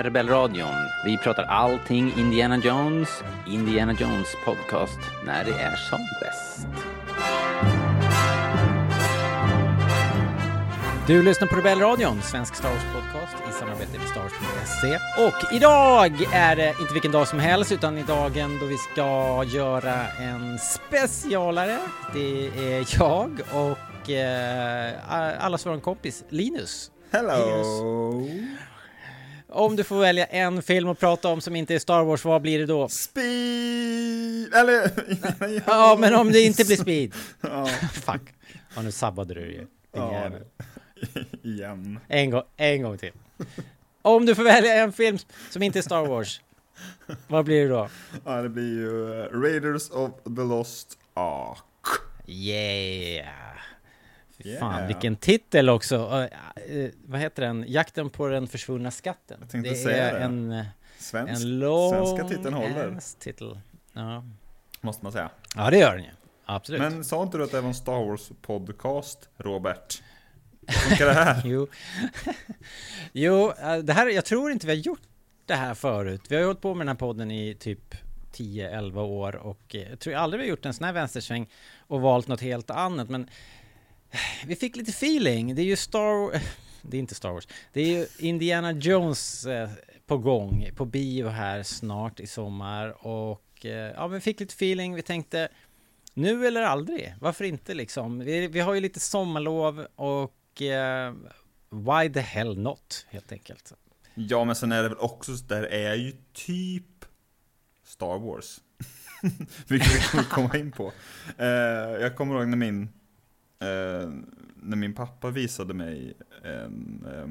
Här är Rebellradion. Vi pratar allting Indiana Jones. Indiana Jones podcast när det är som bäst. Du lyssnar på Rebellradion, svensk Star Wars podcast i samarbete med Star Wars.se. Och idag är det inte vilken dag som helst, utan i dagen då vi ska göra en specialare. Det är jag och eh, allas vår kompis Linus. Hello! Om du får välja en film att prata om som inte är Star Wars, vad blir det då? Speed! Eller... Ja, men om det inte blir Speed. ja. Fuck. Ja, nu sabbade du ju. Ja. Igen. En gång, en gång till. Om du får välja en film som inte är Star Wars, vad blir det då? Ja, det blir ju eh, Raiders of the Lost Ark. Yeah! Fy Fan, Yeah. vilken titel också. Uh, uh, vad heter den? Jakten på den försvunna skatten. Jag tänkte det är det. en, eh, Svensk, en lång svenska titeln håller, titel. Ja. måste man säga. ja, det gör den ju. Absolut. Men sa inte du att det var en Star Wars podcast, Robert? Funkar det här? Jo, jo eh, det här, jag tror inte vi har gjort det här förut. Vi har ju hållit på med den här podden i typ 10-11 år och jag tror aldrig vi har gjort en sån här vänstersväng och valt något helt annat. Men vi fick lite feeling. Det är ju Star Det är inte Star Wars. Det är ju Indiana Jones eh, på gång på bio här snart i sommar och eh, ja, vi fick lite feeling. Vi tänkte nu eller aldrig. Varför inte liksom? Vi, vi har ju lite sommarlov och eh, why the hell not helt enkelt. Ja, men sen är det väl också, så där är ju typ Star Wars. Vilket vi kommer komma in på. Eh, jag kommer ihåg när min, eh, när min pappa visade mig en, eh,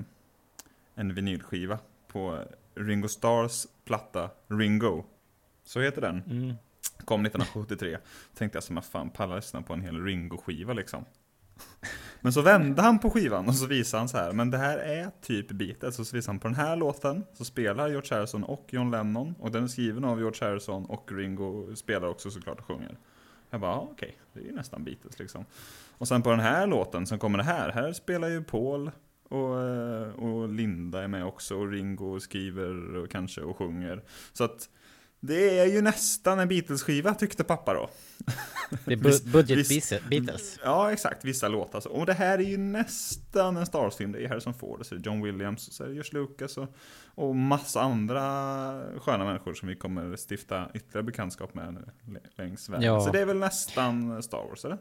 en vinylskiva på Ringo Stars platta Ringo. Så heter den. Mm. Kom 1973. Tänkte jag som att fan pallar lyssna på en hel Ringo-skiva liksom. Men så vände han på skivan och så visade han så här, men det här är typ Beatles. Och så visade han på den här låten, så spelar George Harrison och John Lennon. Och den är skriven av George Harrison och Ringo spelar också såklart och sjunger. Jag bara, ja, okej, det är ju nästan Beatles liksom. Och sen på den här låten som kommer det här, här spelar ju Paul och, eh, och Linda är med också och Ringo skriver och kanske och sjunger. Så att det är ju nästan en Beatles-skiva tyckte pappa då. Det är bu- budget Beatles- Beatles. Ja, exakt. Vissa låtar. Och det här är ju nästan en Star Wars-film. Det är Harrison Ford, så är det John Williams, och så är det George Lucas och, och massa andra sköna människor som vi kommer stifta ytterligare bekantskap med längs vägen. Ja. Så det är väl nästan Star Wars, eller?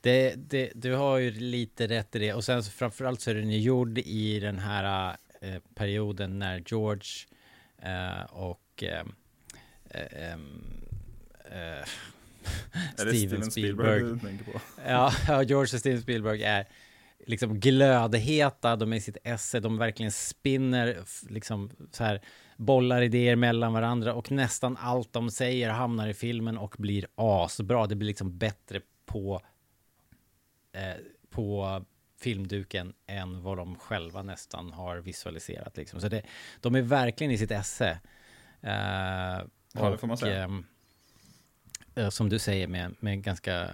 Det, det, du har ju lite rätt i det. Och sen så framförallt så är den ju gjord i den här eh, perioden när George eh, och eh, eh, eh, Steven Steven Spielberg. Spielberg? Ja, George och Steven Spielberg är liksom glödheta, de är i sitt esse, de verkligen spinner liksom så här bollar idéer mellan varandra och nästan allt de säger hamnar i filmen och blir asbra. Det blir liksom bättre på eh, på filmduken än vad de själva nästan har visualiserat liksom. Så det, de är verkligen i sitt esse. Eh, Ja, det får man säga. ehm, eh, som du säger med, med ganska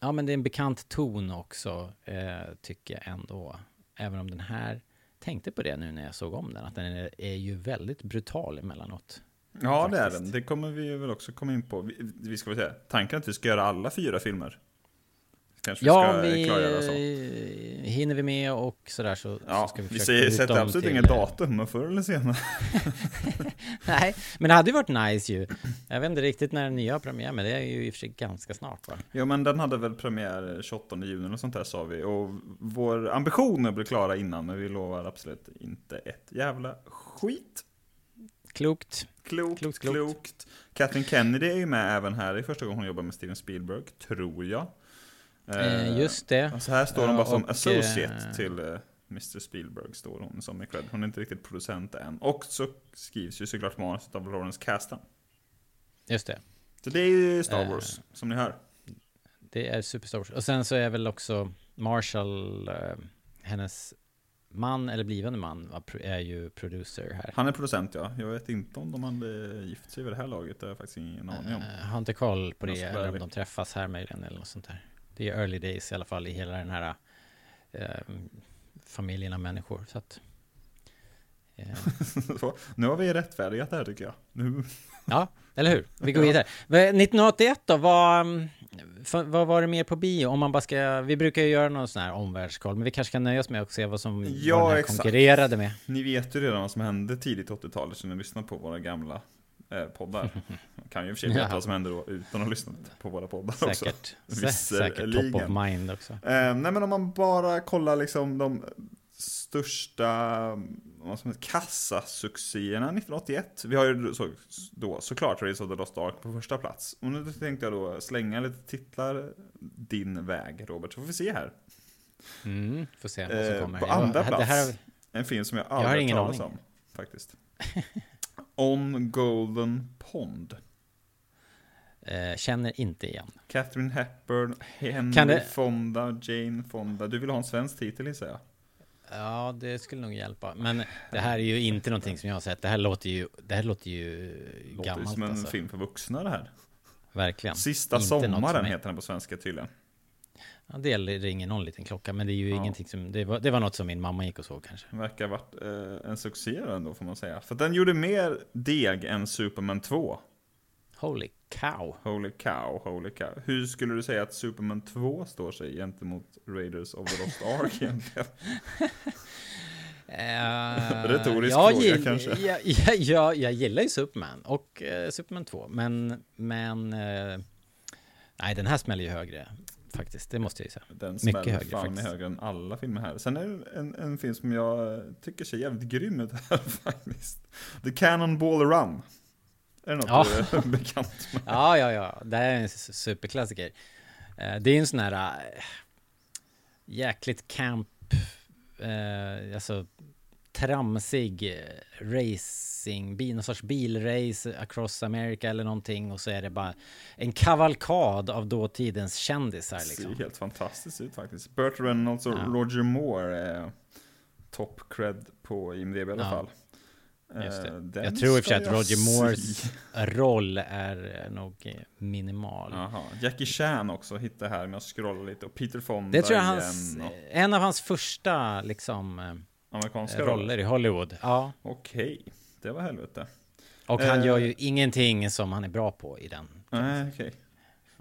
Ja men det är en bekant ton också eh, Tycker jag ändå Även om den här Tänkte på det nu när jag såg om den Att den är, är ju väldigt brutal emellanåt Ja, det är Faktiskt. den. Det kommer vi väl också komma in på. Vi, vi ska väl säga, tanken är att vi ska göra alla fyra filmer. Kanske vi Ja ska vi klargöra så. hinner vi med och sådär så, Ja, så ska vi vi försöka ut sätter absolut till, inget datum, men förr eller senare. Nej, men det hade ju varit nice ju. Jag vet inte riktigt när den nya har premiär, men det är ju i och för sig ganska snart va? Ja, men den hade väl premiär 28 juni och sånt där sa vi. Och vår ambition är att bli klara innan, men vi lovar absolut inte ett jävla skit. Klokt. Klokt, Klokt, klokt. klokt. Kathleen Kennedy är ju med även här. Det är första gången hon jobbar med Steven Spielberg, tror jag. Eh, just det. Alltså här står hon bara som Och, associate eh, till eh, Mr Spielberg, står hon som i cred. Hon är inte riktigt producent än. Och så skrivs ju såklart manuset av Lawrence Kasdan. Just det. Så det är ju Star Eh. Wars, som ni hör. Det är Superstars. Och sen så är väl också Marshall, eh, hennes man eller blivande man, är ju producer här. Han är producent ja. Jag vet inte om de hade gift sig vid det här laget. Det har jag faktiskt ingen aning om. Eh, har inte koll på det, eller om de träffas här möjligen eller något sånt där. Det är early days i alla fall i hela den här eh, familjen av människor. Så att, eh, Så, nu har vi rättfärdigat det här tycker jag. Nu. ja, eller hur? Vi går vidare. Men 1981 då, vad, vad var det mer på bio? Om man bara ska, vi brukar ju göra någon sån här omvärldskoll, men vi kanske kan nöja oss med att se vad som Ja, vad den här exakt. konkurrerade med. Ni vet ju redan vad som hände tidigt 80-talet så ni lyssnar på våra gamla eh, poddar. Man kan ju i och för sig veta Ja. vad som hände då utan att ha lyssnat på våra poddar också. Säkert, sä, säkert top of mind också. Eh, nej men om man bara kollar liksom de största vad som heter, kassasuccéerna 1981. Vi har ju så, då såklart Race of the Lost Ark på första plats. Och nu tänkte jag då slänga lite titlar din väg Robert, så får vi se här. Mm, får se vad som Eh, kommer. på Jag- andra plats, här, en film som jag aldrig ingen har talat aning. om. Faktiskt. On Golden Pond. eh, känner inte igen. Catherine Hepburn, Henry det- Fonda, Jane Fonda. Du vill ha en svensk titel gissar jag? Ja, det skulle nog hjälpa. Men det här är ju inte någonting som jag har sett. Det här låter ju, det här låter ju Låter gammalt som en alltså. film för vuxna det här. Verkligen. Sista Inte som sommaren heter den på svenska tydligen. Ja, det ringer någon liten klocka, men det är ju Ja. ingenting som... Det var, det var något som min mamma gick och såg kanske. Den verkar ha varit eh, en succé ändå får man säga. För den gjorde mer deg än Superman 2. Holy cow. Holy cow, holy cow. Hur skulle du säga att Superman 2 står sig gentemot Raiders of the Lost Ark egentligen? Eh, Retorisk jag fråga gill- kanske. Jag, jag, jag, jag gillar ju Superman och eh, Superman 2, men... Men... Eh, nej, den här smäller ju högre. Faktiskt, det måste jag ju säga. Den Mycket högre fan faktiskt. högre än alla filmer här. Sen är det en, en film som jag tycker ser jävligt grym ut här faktiskt. The Cannonball Run. Är det något Ja. du är bekant med? Ja, ja, ja. Det här är en superklassiker. Eh, Det är en sån här äh, jäkligt camp, eh, alltså tramsig eh, racingbil, någon sorts bilrace across America eller någonting och så är det bara en kavalkad av dåtidens kändisar Det ser liksom. helt fantastiskt ut faktiskt. Burt Reynolds och Ja. Roger Moore är top cred på IMDB i alla Ja. fall. Eh, Jag tror i och för sig att jag Roger Moores roll är eh, nog minimal. Jaha. Jackie Chan också hittar här med att scrolla lite och Peter Fonda Det tror jag igen hans, och en av hans första liksom amerikanska roller i Hollywood. Ja. Okej, det var helvete. Och han Eh. gör ju ingenting som han är bra på i den. Nej, okej.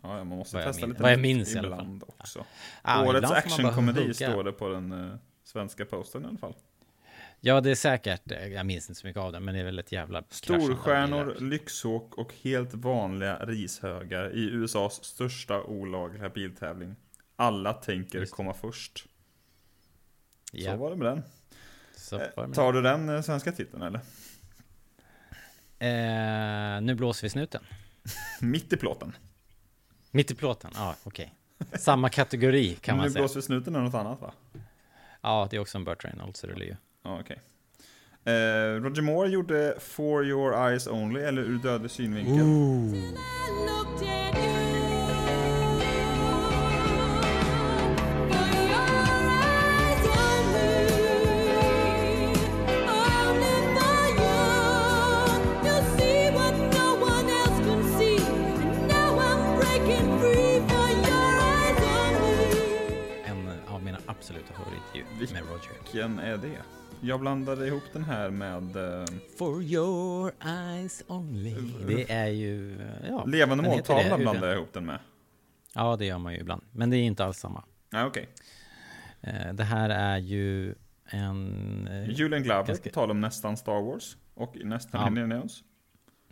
Ja, ja, man måste Vad testa lite vad jag minns i alla fall. ibland också. Ja, Årets actionkomedi står det på den eh, svenska posten i alla fall. Ja, det är säkert. eh, Jag minns inte så mycket av den, men det är väl ett jävla Storstjärnor, lyxåk och helt vanliga rishögar i USAs största olagliga biltävling. Alla tänker Just komma först. Så Ja, var det med den. Tar du den eh, svenska titeln eller? eh, Nu blåser vi snuten. Mitt i plåten. Mitt i plåten, ja okej. Samma kategori kan nu man säga. blåser vi snuten är något annat va? Ja, det är också en Burt Reynolds-rulle ju. Ja, okej. Eh, Roger Moore gjorde For Your Eyes Only, eller Ur dödlig synvinkel. I med Roger. Vilken är det? Jag blandade ihop den här med eh, For your eyes only. Det är ju... Ja, Levande måltavla blandade jag ihop den med. Ja, det gör man ju ibland. Men det är inte alls samma. Nej, okej. Eh, det här är ju en... eh, Julian Glover, ganska- på tal om nästan Star Wars. Och nästan Ja. Indiana Jones.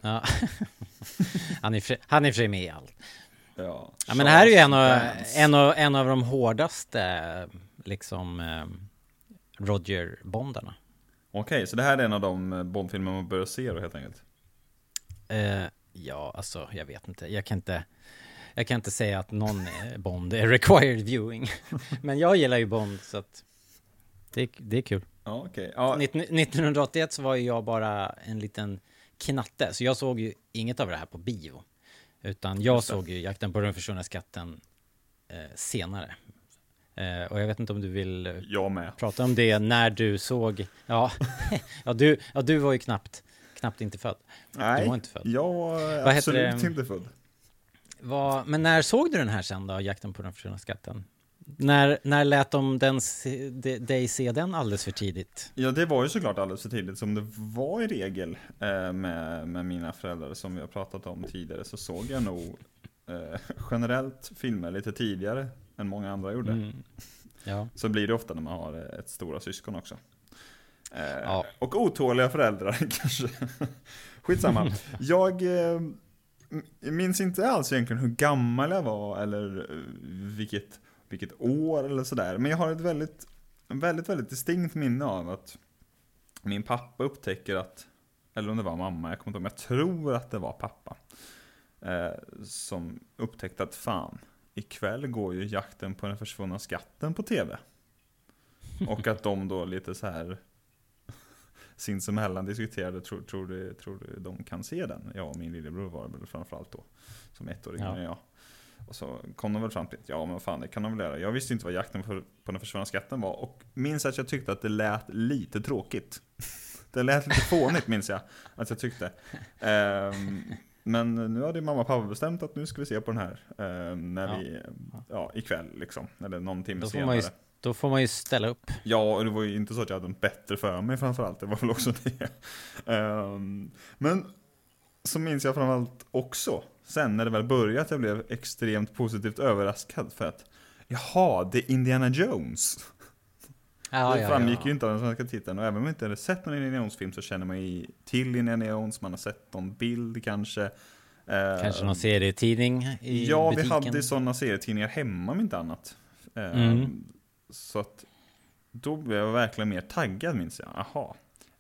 Ja. han, är han är för med i allt. Ja, Ja, men det här är ju en av, en av, en av de hårdaste, liksom, eh, Roger-bondarna. Okej, så det här är en av de eh, Bondfilmer man börjar se då helt enkelt? Eh, ja, alltså, jag vet inte. Jag kan inte, jag kan inte säga att någon eh, Bond är required viewing. Men jag gillar ju Bond, så att det, är- det är kul. Ja, okej. Ja, 19- 1981 så var ju jag bara en liten knatte, så jag såg ju inget av det här på bio. Utan jag såg ju Jakten på den försvunna skatten eh, senare. Eh, och jag vet inte om du vill eh, prata om det när du såg, ja, ja, du, ja du var ju knappt, knappt inte född. Nej, var inte född. jag var Vad absolut inte född. Vad, men när såg du den här sen då, Jakten på den försvunna skatten? När, när lät de den, de, dig se den alldeles för tidigt? Ja, det var ju såklart alldeles för tidigt som det var i regel eh, med, med mina föräldrar som vi har pratat om tidigare så såg jag nog eh, generellt filmer lite tidigare än många andra gjorde. Mm. Ja. Så blir det ofta när man har ett stora syskon också. Eh, Ja. Och otåliga föräldrar kanske. Skitsamma. Jag eh, minns inte alls egentligen hur gammal jag var eller eh, vilket, vilket år eller sådär. Men jag har ett väldigt, väldigt, väldigt distinkt minne av att min pappa upptäcker att, eller om det var mamma, jag kommer inte ihåg, men jag tror att det var pappa. Eh, som upptäckte att fan, ikväll går ju jakten på den försvunna skatten på tv. Och att de då lite så här sinsemellan diskuterade, tror, tror, du, tror du de kan se den? Jag och min lillebror var väl framförallt då, som ett år yngre Ja. jag. Och så kom de väl fram till att ja men fan det kan de väl göra. Jag visste inte vad jakten på, på den försvunna skatten var och minns att jag tyckte att det lät lite tråkigt. Det lät lite fånigt minns jag att jag tyckte. Ehm, men nu hade ju mamma och pappa bestämt att nu ska vi se på den här. ehm, när Ja. vi, ja ikväll liksom. Eller någon timme Då senare. ju Då får man ju ställa upp. Ja, och det var ju inte så att jag hade en bättre för mig framförallt. Det var väl också det. Ehm, men så minns jag framförallt också, sen när det väl började, att jag blev extremt positivt överraskad för att Jaha, det är Indiana Jones. Ja, det ja, framgick ja. ju inte av den svenska titeln. Och även om man inte hade sett någon Indiana Jones-film så känner man ju till Indiana Jones, man har sett någon bild kanske. Ehm, Kanske någon serietidning i Ja, butiken. vi hade sådana serietidningar hemma om inte annat. Ehm, Mm. Så att då blev jag verkligen mer taggad minns jag. Aha,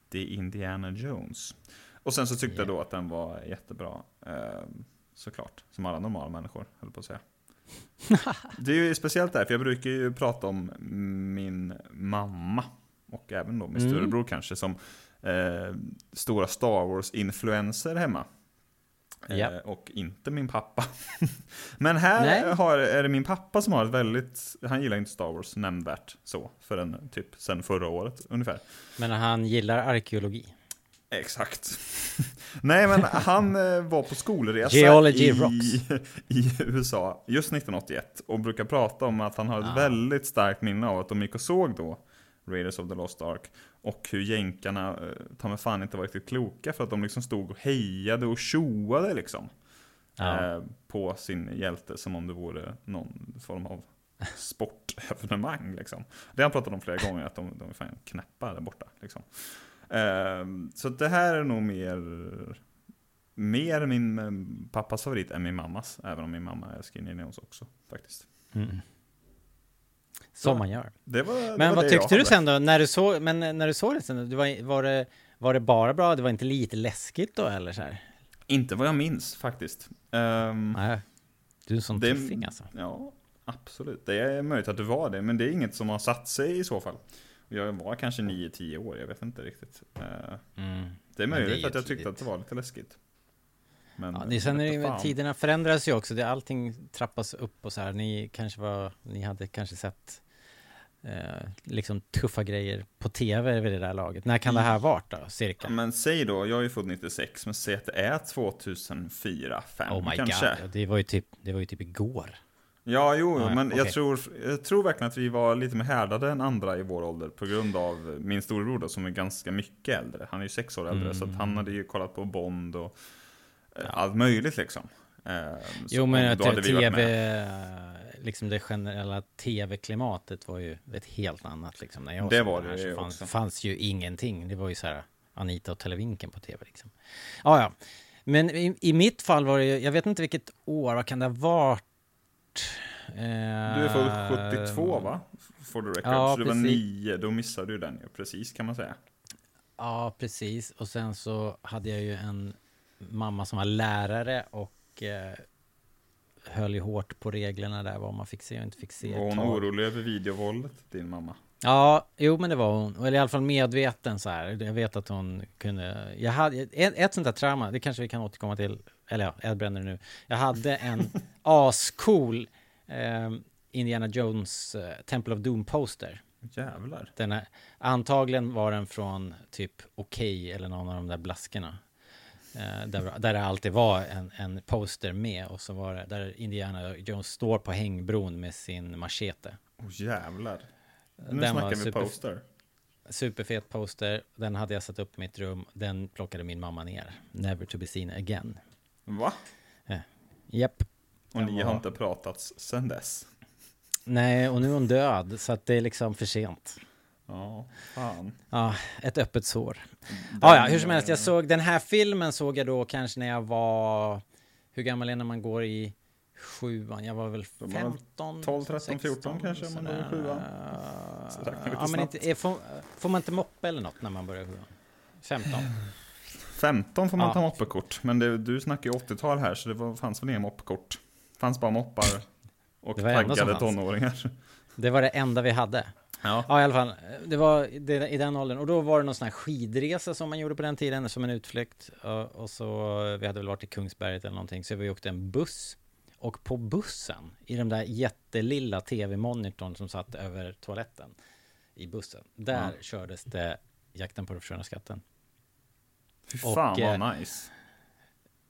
det är Indiana Jones. Och sen så tyckte jag då att den var jättebra. ehm, Såklart, som alla normala människor, höll på att säga. Det är ju speciellt där, för jag brukar ju prata om min mamma. Och även då min Mm. storebror kanske, som eh, stora Star Wars-influenser hemma. Ja. Eh, och inte min pappa. Men här har, är det min pappa som har ett väldigt, han gillar inte Star Wars nämnvärt så, förrän typ sen förra året ungefär. Men han gillar arkeologi. Exakt. Nej men han eh, var på skolresa Geology i, rocks. i USA just 1981 och brukar prata om att han har ett Ah. väldigt starkt minne av att de gick och såg då Raiders of the Lost Ark och hur jänkarna eh, ta mig fan inte var riktigt kloka för att de liksom stod och hejade och tjoade liksom. Ja. Eh, på sin hjälte som om det vore någon form av sportevenemang liksom. Det har han pratat om flera gånger, att de, de är fan knäppa där borta liksom. Eh, så det här är nog mer, mer min eh, pappas favorit än min mammas, även om min mamma älskar Indiana Jones också faktiskt. Mm. Som man gör. Det var, det Men vad tyckte du sen då? När du såg, men när du såg det sen, det var, var, det, var det bara bra? Det var inte lite läskigt då eller så här? Inte vad jag minns faktiskt. Ehm, Nej. Du är en sån Det- tuffing alltså. Ja, absolut. Det är möjligt att du var det, men det är inget som har satt sig i så fall. Jag var kanske 9-10 år, jag vet inte riktigt. Eh, Mm. Det är Men det är möjligt att jag tyckte tidigt. att det var lite läskigt. Men, Ja, det, sen är tiderna förändras ju också. Det, allting trappas upp och så här. Ni kanske var, ni hade kanske sett eh, liksom tuffa grejer på tv vid det där laget. När kan det här varit då, cirka? Ja, Men säg då, jag är ju född 96, men säg att det är 2004, 5 oh my kanske. god, ja, det var ju typ, det var ju typ igår. Ja, jo, Ja, men jag, okej. tror, jag tror verkligen att vi var lite mer härdade än andra i vår ålder på grund av min storebror då, som är ganska mycket äldre. Han är ju sex år äldre, så att han hade ju kollat på Bond och eh, allt möjligt liksom. Eh, så Jo men då hade vi varit med. liksom det generella tv-klimatet var ju ett helt annat liksom. När jag Det var här det så ju fanns, fanns ju ingenting. Det var ju så här Anita och Televinken på tv liksom. Ja, ja. Men i, i mitt fall var det ju, jag vet inte vilket år, vad kan det ha varit? Eh, Du är född 72 va? For the record. ja, så du var precis. nio, då missade du den ju. Precis kan man säga. Ja, precis. Och sen så hade jag ju en mamma som var lärare och eh, höll ju hårt på reglerna där, vad man fick se och inte fick se. Var hon tag. orolig över videovåldet, din mamma? Ja, jo men det var hon. Eller i alla fall medveten så här. Jag vet att hon kunde... Jag hade ett, ett sånt där trauma, det kanske vi kan återkomma till. Eller ja, jag bränner nu. Jag hade en ascool eh, Indiana Jones eh, Temple of Doom poster. Jävlar. Den är, antagligen var den från typ Okej eller någon av de där blaskorna. Eh, där, där det alltid var en, en poster med och så var det där Indiana Jones står på hängbron med sin machete. Åh jävlar. Nu Den snackar vi super- poster. Superfet poster, den hade jag satt upp i mitt rum, den plockade min mamma ner. Never to be seen again. Va? Japp. Och ni har inte pratats sen dess? Nej, och nu är hon död, så att det är liksom för sent. Ja, fan. Ja, ett öppet sår. Den, Ja, ja, hur som helst, jag eh, såg den här filmen såg jag då kanske när jag var... Hur gammal är när man går i sjuan? Jag var väl Då var man 15? 12, 13, 14 16, kanske, om man går i sjuan. Ja, men inte, får, får man inte moppa eller något när man börjar sjuan? 15? 15 får man Ja. ta moppekort. Men det, du snackar ju 80-tal här, så det var, fanns väl inga moppekort. fanns bara moppar och taggade tonåringar. Det var det enda vi hade. Ja. Ja, i alla fall. Det var i den åldern. Och då var det någon sån här skidresa som man gjorde på den tiden, som en utflykt. Och, och så, vi hade väl varit i Kungsberget eller någonting, så vi åkte en buss. Och på bussen, i den där jättelilla tv-monitorn som satt över toaletten i bussen, där Ja. kördes det Jakten på den försvunna skatten. Fy Och, fan vad eh, nice.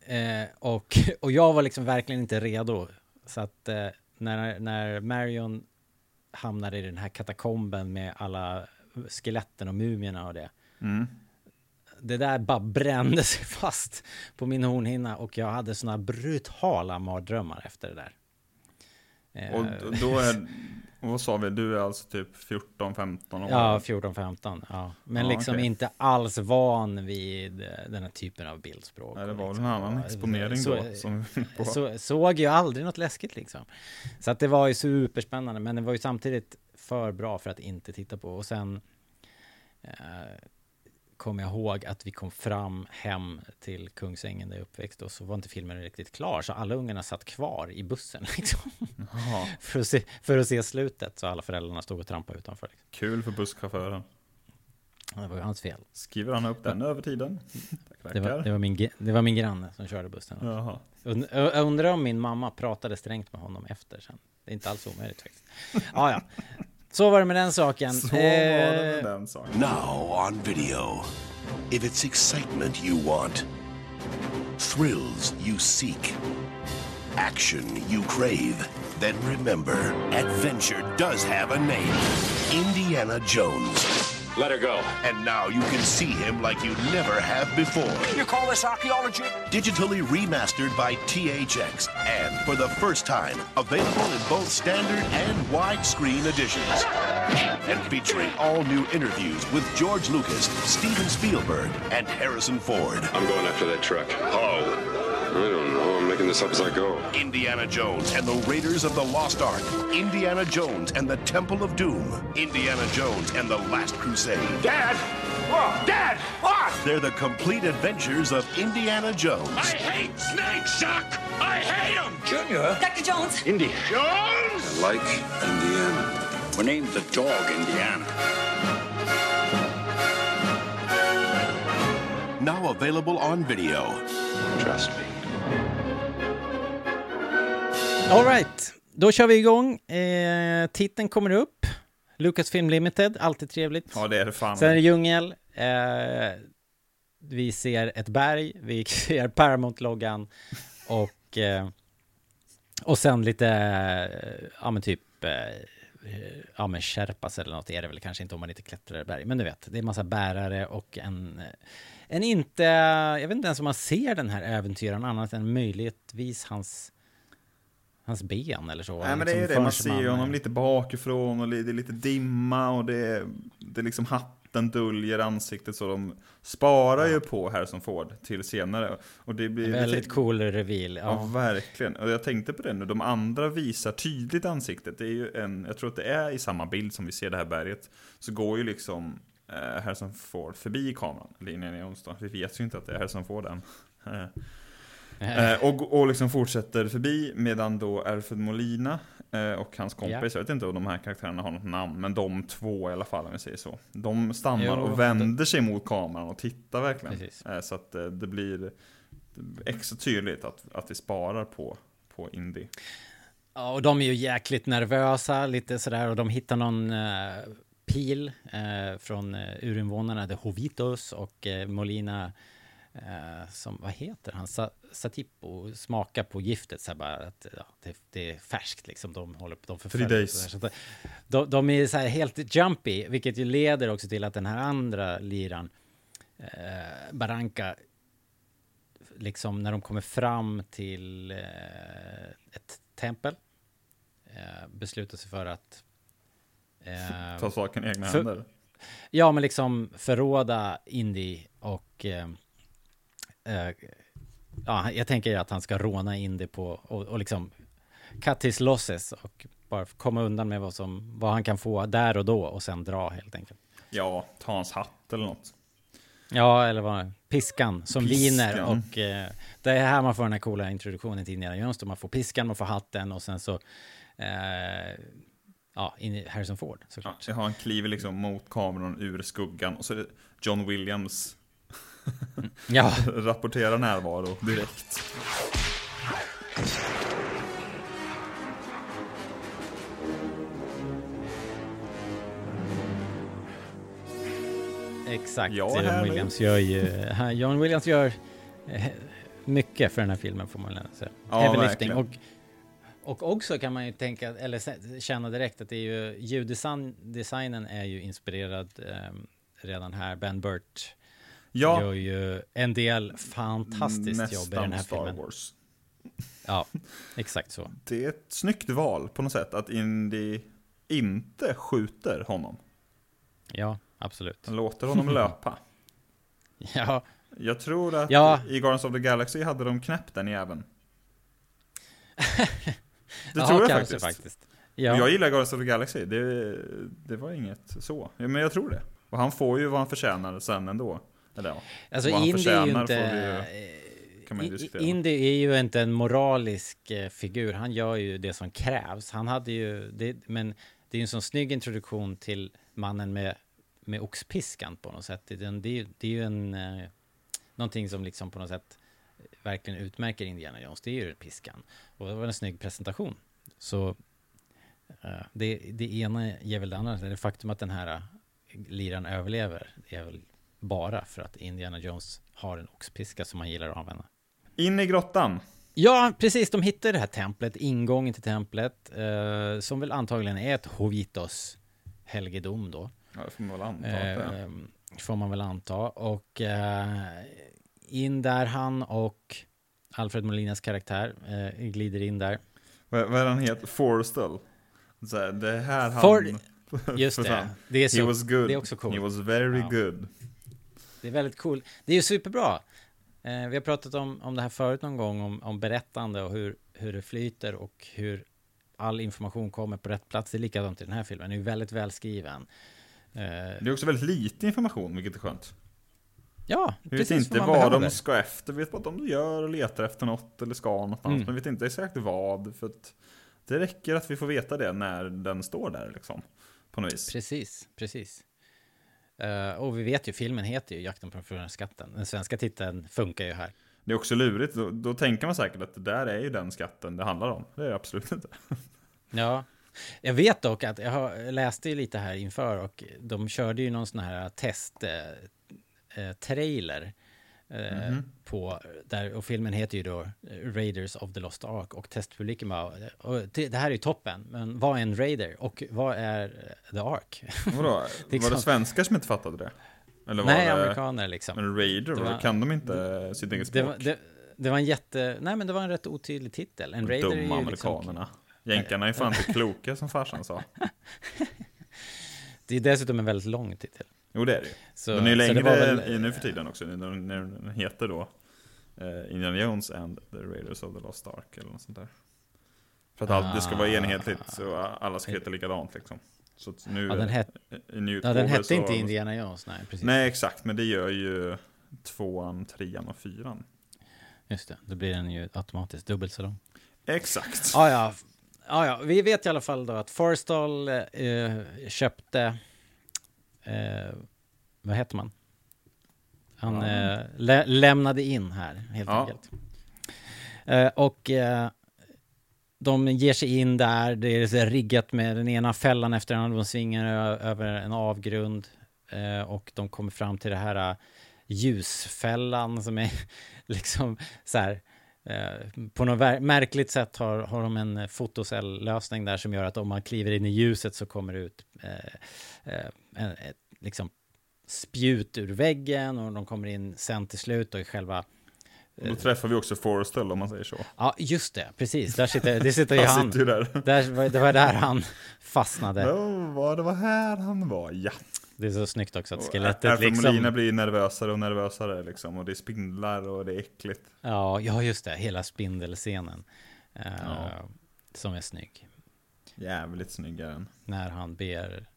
Eh, och, och jag var liksom verkligen inte redo. Så att eh, när, när Marion hamnade i den här katakomben med alla skeletten och mumierna och det. Mm. Det där bara brände sig fast på min hornhinna och jag hade såna brutala mardrömmar efter det där. Eh, Och d- då är, och vad sa vi, du är alltså typ 14-15 år? Ja, 14-15. Ja. Men Ja, liksom okej. inte alls van vid den här typen av bildspråk. Nej, det var liksom, en annan exponering så- då. Som, på. så, såg ju aldrig något läskigt liksom. Så att det var ju superspännande, men det var ju samtidigt för bra för att inte titta på. Och sen eh, kom jag ihåg att vi kom fram hem till Kungsängen där jag uppväxt och så var inte filmen riktigt klar, så alla ungarna satt kvar i bussen liksom, för, att se, för att se slutet, så alla föräldrarna stod och trampade utanför. Liksom. kul för busschauffören. Det var ju hans fel. Skriver han upp den över tiden? Det var, det, var min, det var min granne som körde bussen. Jaha. Jag undrar om min mamma pratade strängt med honom efter sen. Det är inte alls omöjligt faktiskt. Ja, ja. Så var det med den saken. Så var det med Eh, den saken. Now on video. If it's excitement you want, thrills you seek, action you crave, then remember adventure does have a name Indiana Jones. Let her go. And now you can see him like you never have before. You call this archaeology? Digitally remastered by THX and for the first time available in both standard and widescreen editions. And featuring all new interviews with George Lucas, Steven Spielberg, and Harrison Ford. I'm going after that truck. How? I don't know. I'm making this up as I go. Indiana Jones and the Raiders of the Lost Ark. Indiana Jones and the Temple of Doom. Indiana Jones and the Last Crusade. Dad! What? Dad! What? They're the complete adventures of Indiana Jones. I hate snakes, Chuck! I hate them! Junior? Dr. Jones. Indy. Jones! I like Indiana. We named the dog Indiana. Now available on video. Trust me. All right, då kör vi igång. Eh, titeln kommer upp. Lucasfilm Limited, alltid trevligt. Ja, det är det fan. Sen är det djungel. Eh, vi ser ett berg, vi ser Paramount-loggan och, eh, och sen lite, eh, ja men typ, eh, ja men Sherpas eller något är det väl kanske inte om man inte klättrar i berg. Men du vet, det är massa bärare och en, en inte, jag vet inte ens om man ser den här äventyraren annat än möjligtvis hans hans ben eller så. Nej men det är ju det, man ser ju honom lite bakifrån och det är lite dimma och det är, det är liksom hatten döljer ansiktet så de sparar ju på Harrison Ford till senare. Och det blir Väldigt lite, cool reveal. Ja, Ja. verkligen. Och jag tänkte på det nu, de andra visar tydligt ansiktet. Det är ju en, jag tror att det är i samma bild som vi ser det här berget. Så går ju liksom eh, Harrison Ford förbi kameran, linjen i onsdag. Vi vet ju inte att det är Harrison Ford än. Eh, Eh, och, och liksom fortsätter förbi medan då Alfred Molina eh, och hans kompis, jag vet inte om de här karaktärerna har något namn, men de två i alla fall om vi säger så. De stannar Jo, och vänder sig mot kameran och tittar verkligen. Eh, så att eh, det blir extra tydligt att, att vi sparar på, på Indy. Ja, och de är ju jäkligt nervösa, lite sådär, och de hittar någon eh, pil eh, från uh, urinvånarna, The Hovitos, och eh, Molina, eh, som, vad heter han, Sa Satipo, smakar på giftet, så här bara att ja, det, det är färskt liksom, de håller på, de förföljer. days. så där. Så att, de, de är så här helt jumpy, vilket ju leder också till att den här andra liran, eh, Barranca, liksom när de kommer fram till eh, ett tempel eh, beslutar sig för att eh, Ta saken i egna för- händer. ja men liksom förråda Indy och eh, eh, ja, jag tänker att han ska råna Indy på och, och liksom cut his losses och bara komma undan med vad, som, vad han kan få där och då och sen dra helt enkelt. Ja, ta hans hatt eller något. Ja, eller vad, piskan som Piskan. viner och eh, det är här man får den här coola introduktionen till Indiana Jones man får piskan, man får hatten och sen så eh, ja, in i Harrison Ford Ja, såklart. jag har en kliver liksom mot kameran ur skuggan och så är det John Williams Ja, rapporterar närvaro direkt. exakt. Ja, John. Williams gör ju, John Williams gör mycket för den här filmen får man säga. Ja, Heavy lifting. Och, och också kan man ju tänka, eller känna direkt att det är ju, ljuddesignen är ju inspirerad eh, redan här. Ben Burt Ja, gör ju en del fantastiskt jobb i den här Star filmen. Wars. Ja, exakt så. Det är ett snyggt val på något sätt att Indy inte skjuter honom. Ja, absolut. Han låter honom löpa. Ja, Jag tror att Ja. i Guardians of the Galaxy hade de knäppt den jäveln. Det ja, tror jag kanske faktiskt. Ja, Jag gillar Guardians of the Galaxy, det, det var inget så. Men jag tror det. Och han får ju vad han förtjänar sen ändå. Eller ja, alltså Indy är ju inte... ju- kan man ju I- diskutera. Indy är ju inte en moralisk eh, figur. Han gör ju det som krävs. Han hade ju... Det, men det är ju en sån snygg introduktion till mannen med, med oxpiskan på något sätt. Det, det, det är ju en... Eh, någonting som liksom på något sätt verkligen utmärker Indiana Jones. Det är ju piskan. Och det var en snygg presentation. Så eh, det, det ena ger väl det andra. Det faktum att den här eh, liran överlever det är väl bara för att Indiana Jones har en oxpiska som han gillar att använda. In i grottan. Ja, precis. De hittar det här templet, ingången till templet, eh, som väl antagligen är ett Hovitos helgedom då. Ja, det får man väl anta är. Eh, får man väl anta. Och eh, in där han och Alfred Molinas karaktär eh, glider in där. Vad, vad är han heter? Forrestal. Så här, det är här han... For- Just det. Det är, så, det är också coolt. He was very Ja. good. Det är väldigt cool. Det är ju superbra. Eh, vi har pratat om, om det här förut någon gång, om, om berättande och hur, hur det flyter och hur all information kommer på rätt plats. Det är likadant i den här filmen. Den är ju väldigt välskriven. Eh, Det är också väldigt lite information, vilket är skönt. ja, Vi vet inte vad behöver. de ska efter, vi vet bara att de gör och letar efter något eller ska någonstans. Mm. Men vi vet inte exakt vad, för att det räcker att vi får veta det när den står där liksom. På något vis. Precis, precis. Eh, och vi vet ju, filmen heter ju Jakten på den försvunna skatten. Den svenska titeln funkar ju här. Det är också lurigt, då, då tänker man säkert att det där är ju den skatten det handlar om. Det är det absolut inte. Ja, jag vet dock att jag har, läste ju lite här inför och de körde ju någon sån här test eh, eh, trailer eh, på där och filmen heter ju då eh, Raiders of the Lost Ark och testpubliken bara och det, det här är ju toppen men vad är en Raider och vad är eh, The Ark? Vadå? Liksom- Var det svenskar som inte fattade det? Eller var Nej, det amerikaner liksom. en raider? Det var... Kan de inte sitt eget Det, språk? det, det var en jätte, nej men det var en rätt otydlig titel. En Raider är Dumma ju liksom, amerikanerna. Jänkarna är fan inte kloka som farsan sa. det är dessutom en väldigt lång titel. Jo det är det. Så, Den är ju längre väl- nu för tiden också, när när den heter då eh, Indiana Jones and the Raiders of the Lost Ark eller något sånt där. För att allt, det ska vara Ah. enhetligt, så alla ska heta likadant liksom. Så nu Ja, den, het, ja, den hette inte Indiana Jones, nej precis. Nej exakt, men det gör ju tvåan, trean och fyran. Just det, då blir den ju automatiskt dubbelt så lång. Exakt. Ja, ja. Ja, ja, vi vet i alla fall då att Forstall eh, köpte, eh, vad heter man? Han eh, lä- lämnade in här, helt Ja. enkelt. Eh, och eh, de ger sig in där, det är riggat med den ena fällan efter den andra, de svingar över en avgrund. Eh, och de kommer fram till det här eh, ljusfällan som är liksom så här, på något märkligt sätt har, har de en fotocell-lösning där som gör att om man kliver in i ljuset så kommer det ut eh, eh, ett liksom spjut ur väggen och de kommer in sen till slut och i själva... Och då träffar vi också Forrestal om man säger så. Ja, just det, precis. Där sitter, det sitter ju Han han. sitter ju där. Där, var- det var där han fastnade. Det var här han var, ja. Det är så snyggt också att Och skelettet Molina liksom... blir nervösare och nervösare liksom. Och det är spindlar och det är äckligt. Ja, ja, just det. Hela spindelscenen. Eh, Ja. Som är snygg. Jävligt snygg är den. när han ber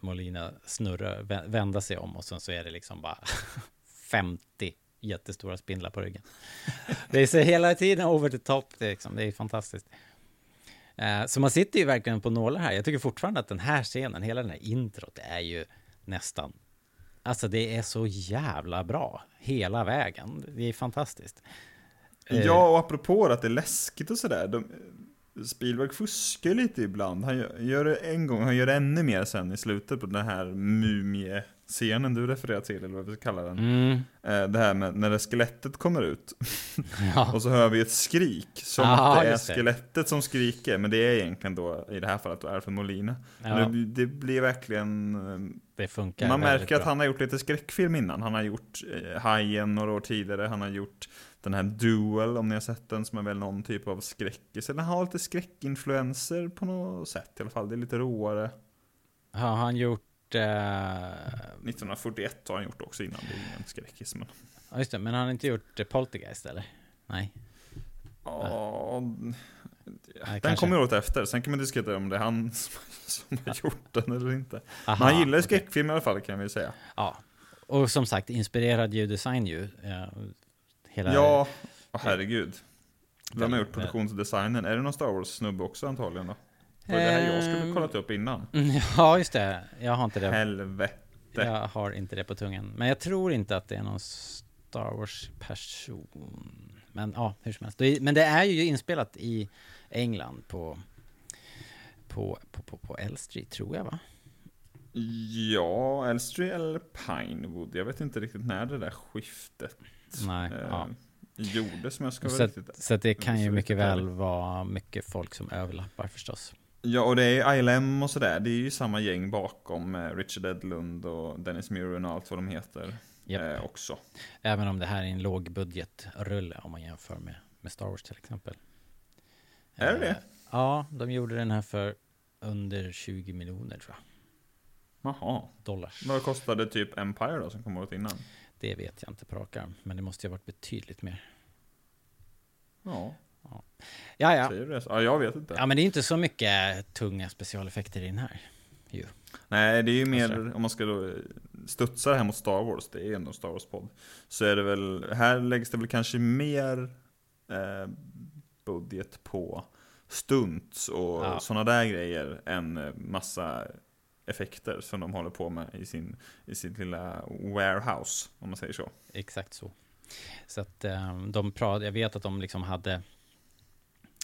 Molina snurra, vä- vända sig om och sen så är det liksom bara 50 jättestora spindlar på ryggen. Det är så hela tiden over the top, det är, liksom, det är fantastiskt. Eh, Så man sitter ju verkligen på nålar här. Jag tycker fortfarande att den här scenen, hela den här introt, är ju nästan... Alltså det är så jävla bra, hela vägen. Det är fantastiskt. Eh, Ja, och apropå att det är läskigt och sådär. De, Spielberg fuskar lite ibland. Han gör, det en gång, han gör det ännu mer sen i slutet på den här mumie-scenen du refererar till, eller vad vi ska kalla den. Mm, Eh, Det här med när det skelettet kommer ut. ja. Och så hör vi ett skrik, som Ja, att det är just det. skelettet som skriker. Men det är egentligen då, i det här fallet, då Alfred Molina. Ja. Det, det blir verkligen... eh, det funkar Man väldigt märker att bra. han har gjort lite skräckfilm innan. Han har gjort eh, Hajen några år tidigare. Han har gjort den här Duel, om ni har sett den, som är väl någon typ av skräckis. Den har lite skräckinfluenser på något sätt i alla fall. Det är lite råare. Har han gjort... Eh, 1941 har han gjort också innan. Det är ingen skräckis, men... Ja, just det, men han har inte gjort eh, Poltergeist eller? Nej. Ja, den kanske. kommer året efter. Sen kan man diskutera om det är han som, som har gjort den eller inte. Aha, Men han gillar okej. skräckfilm i alla fall, kan vi säga. Ja. Och som sagt, inspirerad ljuddesign ju. Eh, hela... Ja, åh, herregud. Vem har gjort produktionsdesignen? Är det någon Star Wars-snubbe också antagligen då? Det var det här jag skulle Ehm. kollat upp innan. Ja, just det. Jag har inte det. Helvete. Jag har inte det på tungan. Men jag tror inte att det är någon Star Wars-person. Men ja, hur som helst. Men det är ju inspelat i England på, på, på, på, på Elstree, tror jag va? Ja, Elstree eller Pinewood. Jag vet inte riktigt när det där skiftet Nej, eh, ja. gjordes, men jag ska Så, riktigt... så det kan ju mycket väl vara mycket folk som överlappar förstås. Ja, och det är ILM och sådär. Det är ju samma gäng bakom eh, Richard Edlund och Dennis Muren och allt vad de heter Japp. eh, också. Även om det här är en lågbudgetrulle om man jämför med, med Star Wars till exempel. Är det Eh, det? Ja, de gjorde den här för under 20 miljoner tror jag. Jaha. Dollars. Vad kostade typ Empire då, som kom året innan? Det vet jag inte på rak arm, men det måste ju ha varit betydligt mer. Ja, Ja, ja. Ja, jag vet inte. Ja, men det är inte så mycket tunga specialeffekter i den här. Nej, det är ju mer, om man ska då studsa det här mot Star Wars, det är ju ändå Star Wars-podd. Så är det väl, här läggs det väl kanske mer eh, budget på stunts och Ja. sådana där grejer än eh, massa effekter som de håller på med i sin, i sin lilla warehouse, om man säger så. Exakt så. Så att eh, de pratade, jag vet att de liksom hade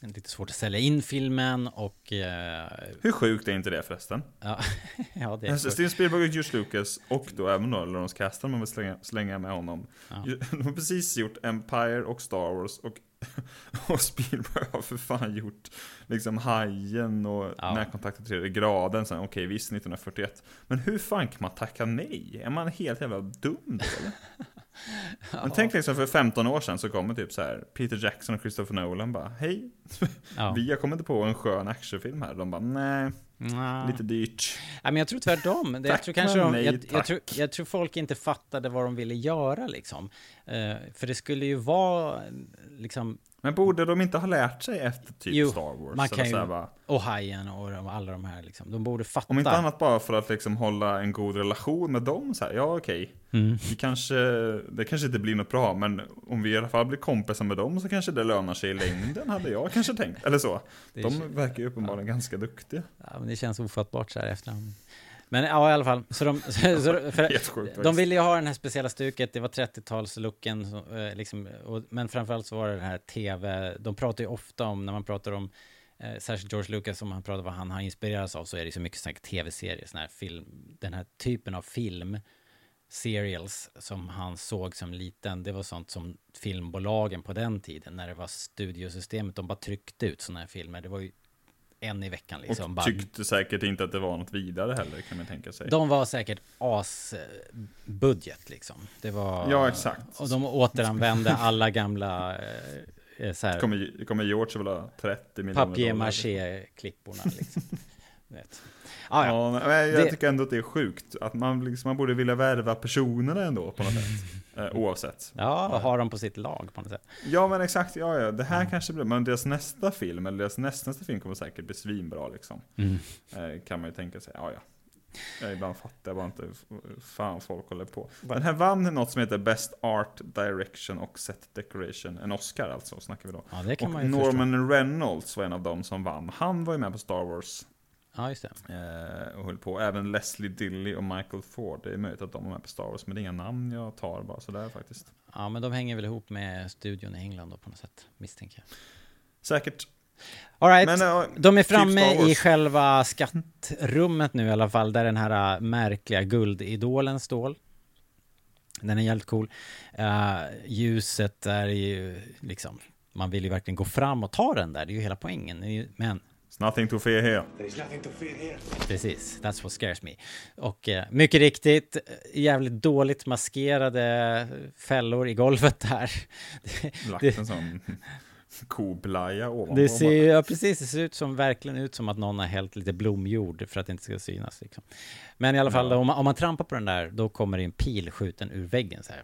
lite svårt att sälja in filmen och eh, Hur sjukt är inte det förresten? ja, ja, det är Alltså. Steven Spielberg och George Lucas och då även då Lawrence Kasdan, man vill slänga, slänga med honom. Ja. De har precis gjort Empire och Star Wars och, och Spielberg har för fan gjort liksom Hajen och Ja. Närkontakt i tredje graden sen, okej visst 1941. Men hur fan kan man tacka nej? Är man helt jävla dum då eller? Men tänk liksom för 15 år sedan så kommer typ så här Peter Jackson och Christopher Nolan bara Hej, Ja. vi har kommit på en skön actionfilm här. De bara nej, Nja. lite dyrt. Nej, men jag tror tvärtom. Det- jag, Tack, tror kanske de, nej, jag, jag, tack. tror, jag tror folk inte fattade vad de ville göra liksom. Eh, för det skulle ju vara liksom, Men borde de inte ha lärt sig efter typ Jo, Star Wars? man kan ju- bara, och Hajen och alla de här liksom. De borde fatta. om inte annat bara för att liksom hålla en god relation med dem så här, ja okej. Mm. Vi kanske, det kanske inte blir något bra, men om vi i alla fall blir kompisar med dem så kanske det lönar sig i längden, hade jag kanske tänkt. Eller så. Det De verkar ju uppenbarligen ganska duktiga. Ja, men det känns ofattbart så här efterhand. Men ja, i alla fall. Så de, så, så, sjukt de ville ju ha den här speciella stuket, det var 30-talslooken, så, eh, liksom, och, men framförallt så var det det här tv, de pratar ju ofta om, när man pratar om, eh, särskilt George Lucas, om han pratar vad han har inspirerats av, så är det så mycket tv-serier, sån här film, den här typen av film, serials som han såg som liten, det var sånt som filmbolagen på den tiden, när det var studiosystemet, de bara tryckte ut såna här filmer, det var ju en i veckan liksom. Och bara tyckte säkert inte att det var något vidare heller, kan man tänka sig. de var säkert asbudget liksom. Det var... Ja, exakt. Och de återanvände alla gamla eh, eh, så här, Kommer, kommer George vilja ha 30 miljoner papier-maché-klipporna liksom. Vet. Ah, ja. Ja, jag Det- tycker ändå att det är sjukt. Att man, liksom, man borde vilja värva personerna ändå på något sätt. Eh, oavsett. ja, och har dem på sitt lag på något sätt. Ja men exakt, ja ja. Det här kanske blir, men deras nästa film, eller deras nästnästa film kommer säkert bli svinbra liksom. Mm. Eh, kan man ju tänka sig, ja ja. Jag ibland fattar jag bara inte f- fan folk håller på. Den här vann något som heter Best Art Direction och Set Decoration. En Oscar alltså, snackar vi då. Ja, Och Norman Reynolds var en av dem som vann. Han var ju med på Star Wars förstå. Ja, just det. eh, och höll på. Även Leslie Dilly och Michael Ford. Det är möjligt att de var med på Star Wars, men det är inga namn jag tar bara sådär faktiskt. Ja, men de hänger väl ihop med studion i England då på något sätt, misstänker jag. Säkert. All right. Men, eh, De är typ framme i själva skattrummet nu i alla fall, där den här äh, märkliga guldidolen står. Den är jävligt cool. Uh, ljuset är ju liksom, man vill ju verkligen gå fram och ta den där, det är ju hela poängen. Men It's nothing to fear here. There's nothing to fear here. Precis, that's what scares me. Och eh, mycket riktigt, eh, jävligt dåligt maskerade fällor i golvet där. Lagt Det- en sån koblaja ovanpå. Det ser ju, ja, precis, det ser ut som, verkligen ut som att någon har hällt lite blomjord för att det inte ska synas. Liksom. Men i alla fall, Ja. om, man, om man trampar på den där, då kommer det en pil skjuten ur väggen så här.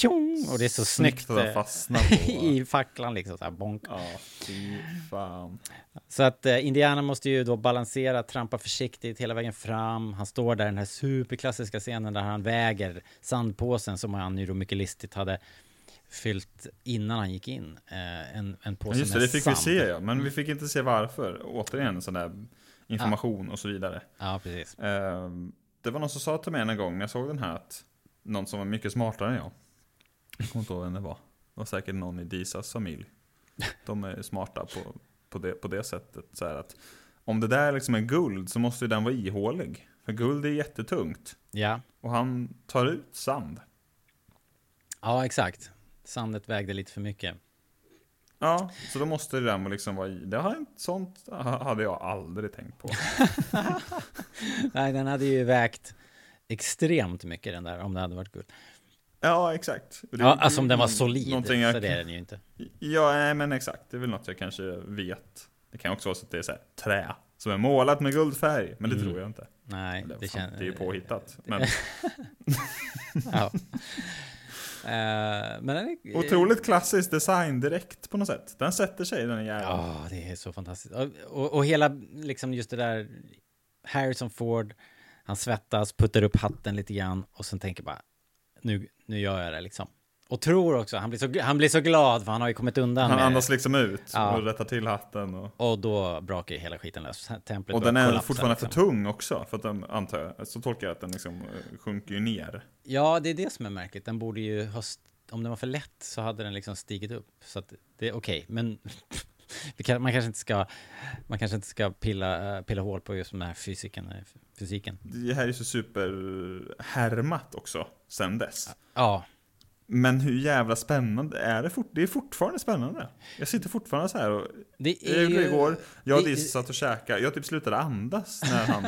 Pjong! Och det är så snyggt att eh, fastna i facklan liksom, så här bonk. Ja, fy fan. Så att eh, Indiana måste ju då balansera, trampa försiktigt hela vägen fram. Han står där, den här superklassiska scenen där han väger sandpåsen som han ju då mycket listigt hade fyllt innan han gick in. Eh, en, en påse Just det, det fick sand. vi se ja, men vi fick inte se varför. Återigen sån där information och så vidare. Ja, precis. Ehm, det var någon som sa till mig en gång när jag såg den här att någon som var mycket smartare än jag. Jag kommer inte ihåg vem det var. Det var säkert någon i Disas familj. De är smarta på, på, det, på det sättet. Så att om det där liksom är guld så måste ju den vara ihålig. För guld är jättetungt. Ja, Och han tar ut sand. ja exakt. Sandet vägde lite för mycket. Ja, så då måste den liksom vara i. Det har inte, sånt hade jag aldrig tänkt på. Nej, den hade ju vägt extremt mycket den där, om det hade varit guld. Ja, exakt. Det- Ja, alltså om den var solid, jag- så det är den ju inte. Ja, nej, men exakt. Det är väl något jag kanske vet. Det kan också vara så att det är så här, trä som är målat med guldfärg, men det Mm. tror jag inte. Nej, Eller, det fan, det är ju påhittat. Men Ja. Eh, men är... otroligt klassisk design direkt på något sätt. Den sätter sig den jäveln. Ja, det är så fantastiskt. Och, och, och hela, liksom just det där, Harrison Ford, han svettas, puttar upp hatten lite grann och sen tänker bara, nu, nu gör jag det liksom. Och tror också, han blir så, han blir så glad för han har ju kommit undan Han andas liksom ut Ja. och rättar till hatten. Och, Och då brakar ju hela skiten lös. Templet och den är fortfarande för liksom. tung också, för att den, antar jag. Så tolkar jag att den liksom eh, sjunker ju ner. Ja, det är det som är märkligt. Den borde ju ha... Om den var för lätt så hade den liksom stigit upp. Så att det är okej, men... kan, man kanske inte ska... Man kanske inte ska pilla, eh, pilla hål på just den här fysiken. eh, fysiken. Det här är så superhärmat också, sen dess. Ja, Men hur jävla spännande är det? Fort, det är fortfarande spännande. Jag sitter fortfarande så här och... Det Jag gjorde det igår, jag och Diss satt och käkade, jag typ slutade andas när han...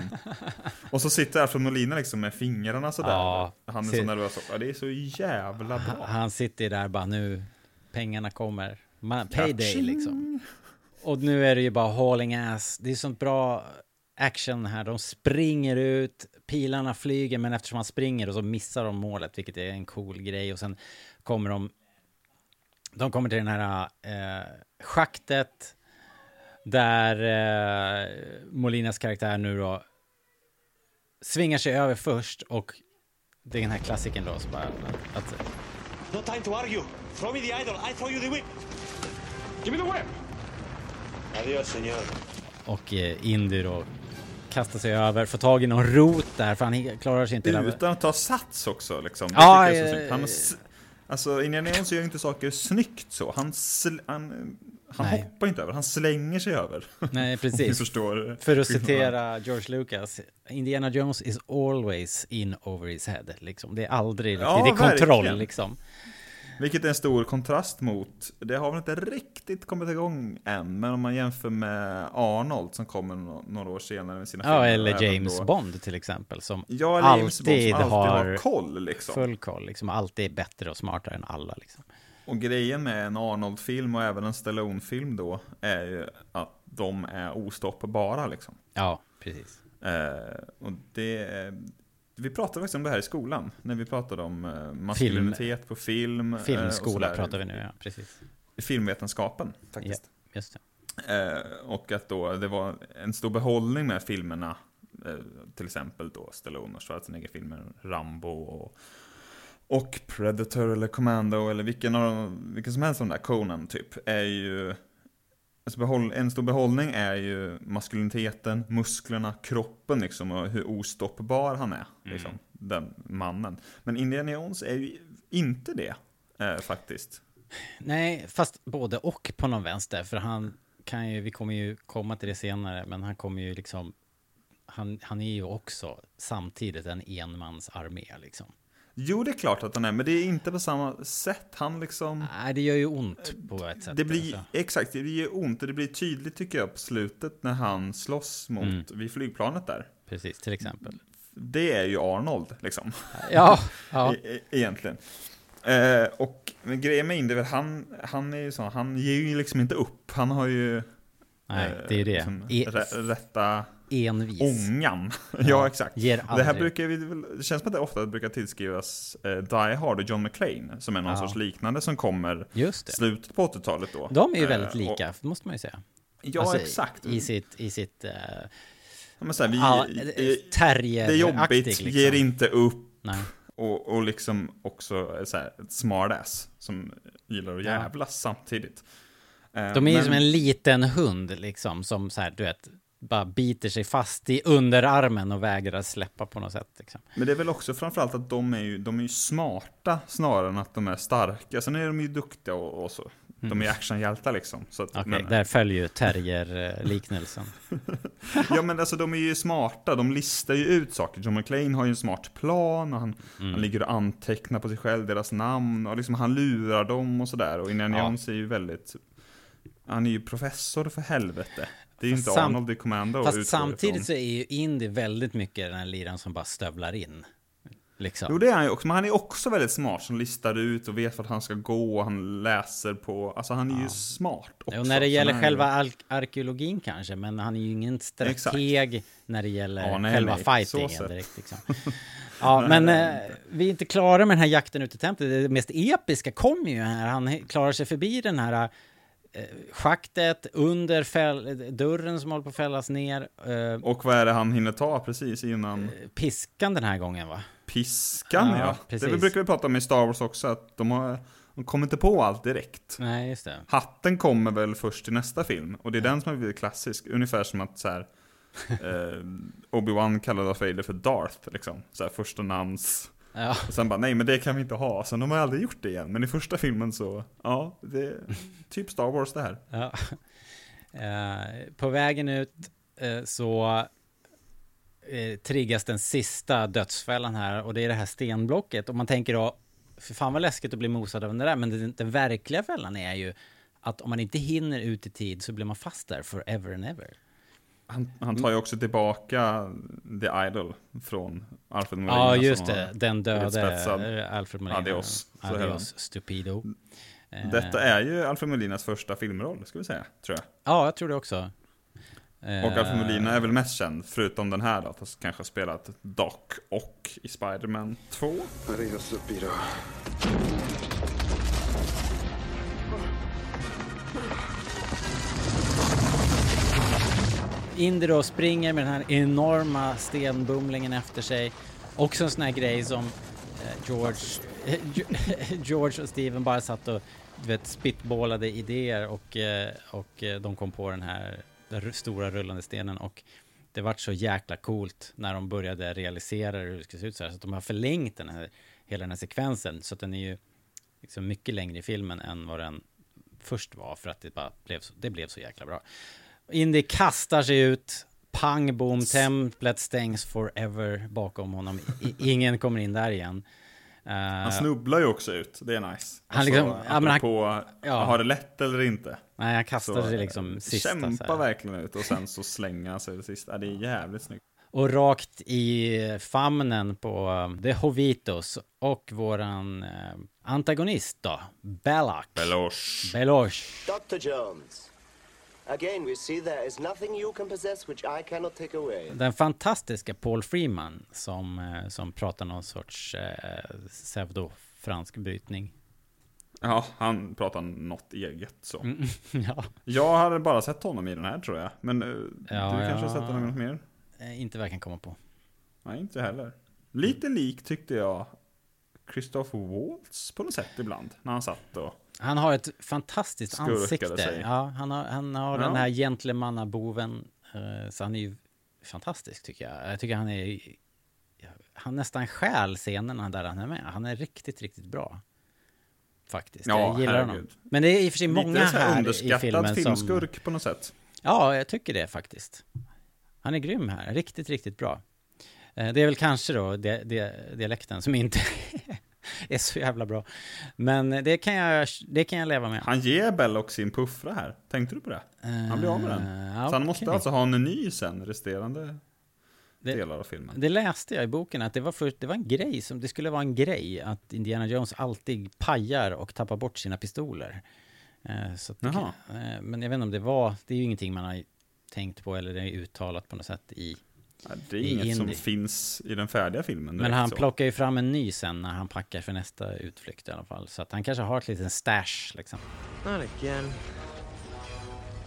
och så sitter Alfred Molina liksom med fingrarna sådär. Ja, han är så nervös. Ja, det är så jävla bra. Han sitter där bara nu, pengarna kommer. Man, payday Tjing! liksom. Och nu är det ju bara hauling ass. Det är sånt bra action här. De springer ut, pilarna flyger, men eftersom man springer och så missar de målet, vilket är en cool grej. Och sen kommer de... De kommer till den här eh, schaktet där eh, Molinas karaktär nu då svingar sig över först och det är den här klassiken då, så bara att, att No time to argue. Throw me the idol. I throw you the whip. Give me the whip. Adios, señor. Och eh, Indy då kastar sig över, får tag i någon rot där för han klarar sig inte. Utan att ta sats också liksom. Det Ja, så eh, han, Alltså Indiana Jones gör ju inte saker snyggt så. Han, sl- han, han Nej. hoppar inte över, han slänger sig över. Nej, precis. förstår. För att citera George Lucas, Indiana Jones is always in over his head. Liksom. Det är aldrig, Ja, det är kontroll verkligen. liksom. Vilket är en stor kontrast mot, det har väl inte riktigt kommit igång än, men om man jämför med Arnold som kommer nå- några år senare med sina Ja, filmer, eller även James då- Bond till exempel, som Ja, eller James Bond alltid som alltid har har koll liksom. full koll, liksom alltid är bättre och smartare än alla liksom. Och grejen med en Arnold-film och även en Stallone-film då, är ju att de är ostoppbara liksom. Ja, precis. Eh, och det, vi pratade faktiskt om det här i skolan, när vi pratade om eh, maskulinitet på film. eh, Filmskola pratar vi nu, ja, precis. Filmvetenskapen faktiskt. Just det. Eh, och att då det var en stor behållning med filmerna, till exempel då Stallone och Schwarzenegger-filmer, Rambo och, och Predator eller Commando eller vilken, av dem, vilken som helst av de där, Conan typ, är ju Alltså behåll, en stor behållning är ju maskuliniteten, musklerna, kroppen liksom och hur ostoppbar han är. Liksom, den mannen. Men Indiana Jones är ju inte det, eh, faktiskt. Nej, fast både och på någon vänster, för han kan ju, vi kommer ju komma till det senare, men han kommer ju liksom, han, han är ju också samtidigt en enmansarmé liksom. Jo, det är klart att han är, men det är inte på samma sätt. Han liksom... Nej, det gör ju ont på ett sätt. Det blir, alltså. exakt, det blir ont och det blir tydligt tycker jag på slutet när han slåss mot, Mm. vid flygplanet där. Precis, till exempel. Det är ju Arnold, liksom. Ja, ja. E- e- egentligen. Eh, och grejen med Indy, han, han är ju så, han ger ju liksom inte upp. Han har ju... Nej, eh, det är det. liksom E- rä- rätta Envis. ångan. ja, exakt. Ger Det här brukar vi, det känns som att det ofta brukar tillskrivas eh, Die Hard och John McClane, som är någon Ja. sorts liknande som kommer slutet på 80-talet då. De är ju Eh, väldigt och- lika, måste man ju säga. Ja, Alltså, exakt. I sitt, i sitt uh, Ja, men så här, vi, det, eh, terrier det är jobbigt, liksom. ger inte upp Nej. och, och liksom också så här, ett smartass som gillar att Ja. jävlas samtidigt. Eh, De är ju men- som en liten hund liksom, som så här, du vet, bara biter sig fast i underarmen och vägrar släppa på något sätt. Liksom. Men det är väl också framförallt att de är ju, de är ju smarta snarare än att de är starka. Sen är de ju duktiga och, och så. De är actionhjältar liksom. Så att, Mm. Okej, men, där följer ju terrier-liknelsen. ja men alltså de är ju smarta, de listar ju ut saker. John McClane har ju en smart plan och han, Mm. han ligger och antecknar på sig själv deras namn och liksom han lurar dem och sådär. Och Indiana Ja. Jones är ju väldigt, han är ju professor för helvete. Det är ju inte Arnold i Commando Fast samtidigt ifrån. så är ju Indy väldigt mycket den här liran som bara stövlar in. Liksom. Jo det är han ju också, men han är också väldigt smart som listar ut och vet vart han ska gå och han läser på, alltså han är ju smart också. och när det gäller själva ju- ar- arkeologin kanske, men han är ju ingen strateg när det gäller Ja, nej, själva nej, fightingen direkt. Liksom. Ja, men eh, vi är inte klara med den här jakten ut i templet. Det mest episka kommer ju här. Han klarar sig förbi den här schaktet under fäll- dörren som håller på att fällas ner. Eh, Och vad är det han hinner ta precis innan piskan den här gången va? piskan Ja, ja. Det brukar vi prata om i Star Wars också, att de, har, de kommer inte på allt direkt. Nej, just det. Hatten kommer väl först i nästa film, och det är den som har blivit klassisk. Ungefär som att så här, eh, Obi-Wan kallar Darth Vader för Darth, liksom. Så här, första namns... Ja. Och sen bara, nej men det kan vi inte ha. Sen de har aldrig gjort det igen. Men i första filmen så, ja, det är typ Star Wars det här. Ja. Eh, på vägen ut eh, så eh, triggas den sista dödsfällan här och det är det här stenblocket och man tänker då för fan vad läskigt att bli mosad av den där, men den, den verkliga fällan är ju att om man inte hinner ut i tid så blir man fast där forever and ever. Han, han tar ju också tillbaka The Idol från Alfred Molina. Ja, just det. Den döde eh, Alfred Molina. Adios. Adios, stupido. Eh, Detta är ju Alfred Molinas första filmroll, ska vi säga, tror jag. Ja, jag tror det också. Eh, Och Alfred Molina är väl mest känd, förutom den här då, att han kanske har spelat Doc och i Spider-Man 2. Adios, Stupido. Indy då springer med den här enorma stenbumlingen efter sig. Också en sån här grej som eh, George, George och Steven bara satt och du vet, spitballade idéer och, eh, och eh, de kom på den här den stora rullande stenen och det vart så jäkla coolt när de började realisera hur det skulle se ut så här så att de har förlängt den här, hela den här sekvensen så att den är ju liksom mycket längre i filmen än vad den först var för att det bara blev så, det blev så jäkla bra. Indy kastar sig ut, pang bom, templet stängs forever bakom honom. I, ingen kommer in där igen. Eh, Han snubblar ju också ut, det är nice. Han liksom- alltså, ja, men han- apropå, ja. har det lätt eller inte. nej, han kastar Så, sig liksom sista. så kämpa här. verkligen ut och sen så slänger han sig det sista. Det är jävligt snyggt. Och rakt i famnen på uh, The Hovitos och våran antagonist då, Belloc. Belosh. Belosh. Dr. Jones, again we see there is nothing you can possess which I cannot take away. Den fantastiska Paul Freeman som, eh, som pratar någon sorts eh, pseudo-fransk brytning. Ja, han pratar något eget så. Mm, ja, Jag hade bara sett honom i den här tror jag. Men eh, Ja, du kanske ja. har sett honom något mer? eh, inte vad jag kan komma på. Nej, inte heller. Lite lik tyckte jag Christopher Waltz på något sätt ibland. När han satt och... Han har ett fantastiskt Skurkade ansikte. sig. Ja, han har, han har Ja. den här gentlemannaboven. eh, Så han är ju fantastisk tycker jag. Jag tycker han är... Han nästan stjäl scenerna där han är med. Han är riktigt, riktigt bra. Faktiskt. Ja, jag gillar honom. herregud. Men det är i och för sig många Lite här i filmen som... filmskurk på något sätt. Ja, jag tycker det faktiskt. Han är grym här. Riktigt, riktigt bra. Eh, Det är väl kanske då det, det, dialekten som inte är så jävla bra. Men det kan jag, det kan jag leva med. Han ger Belloc sin puffra här. Tänkte du på det? Han blir av med den. Eh, Så han måste alltså ha en ny sen, resterande Det- delar av filmen. Det läste jag i boken att det var, först, det var en grej som, det skulle vara en grej att Indiana Jones alltid pajar och tappar bort sina pistoler. Eh, Så kan, eh, men jag vet inte om det var, det är ju ingenting man har tänkt på eller det är uttalat på något sätt i. Ja, det är inget som Indy. finns i den färdiga filmen. Men han så. plockar ju fram en ny sen när han packar för nästa utflykt i alla fall. Så att han kanske har ett litet stash liksom. Not again.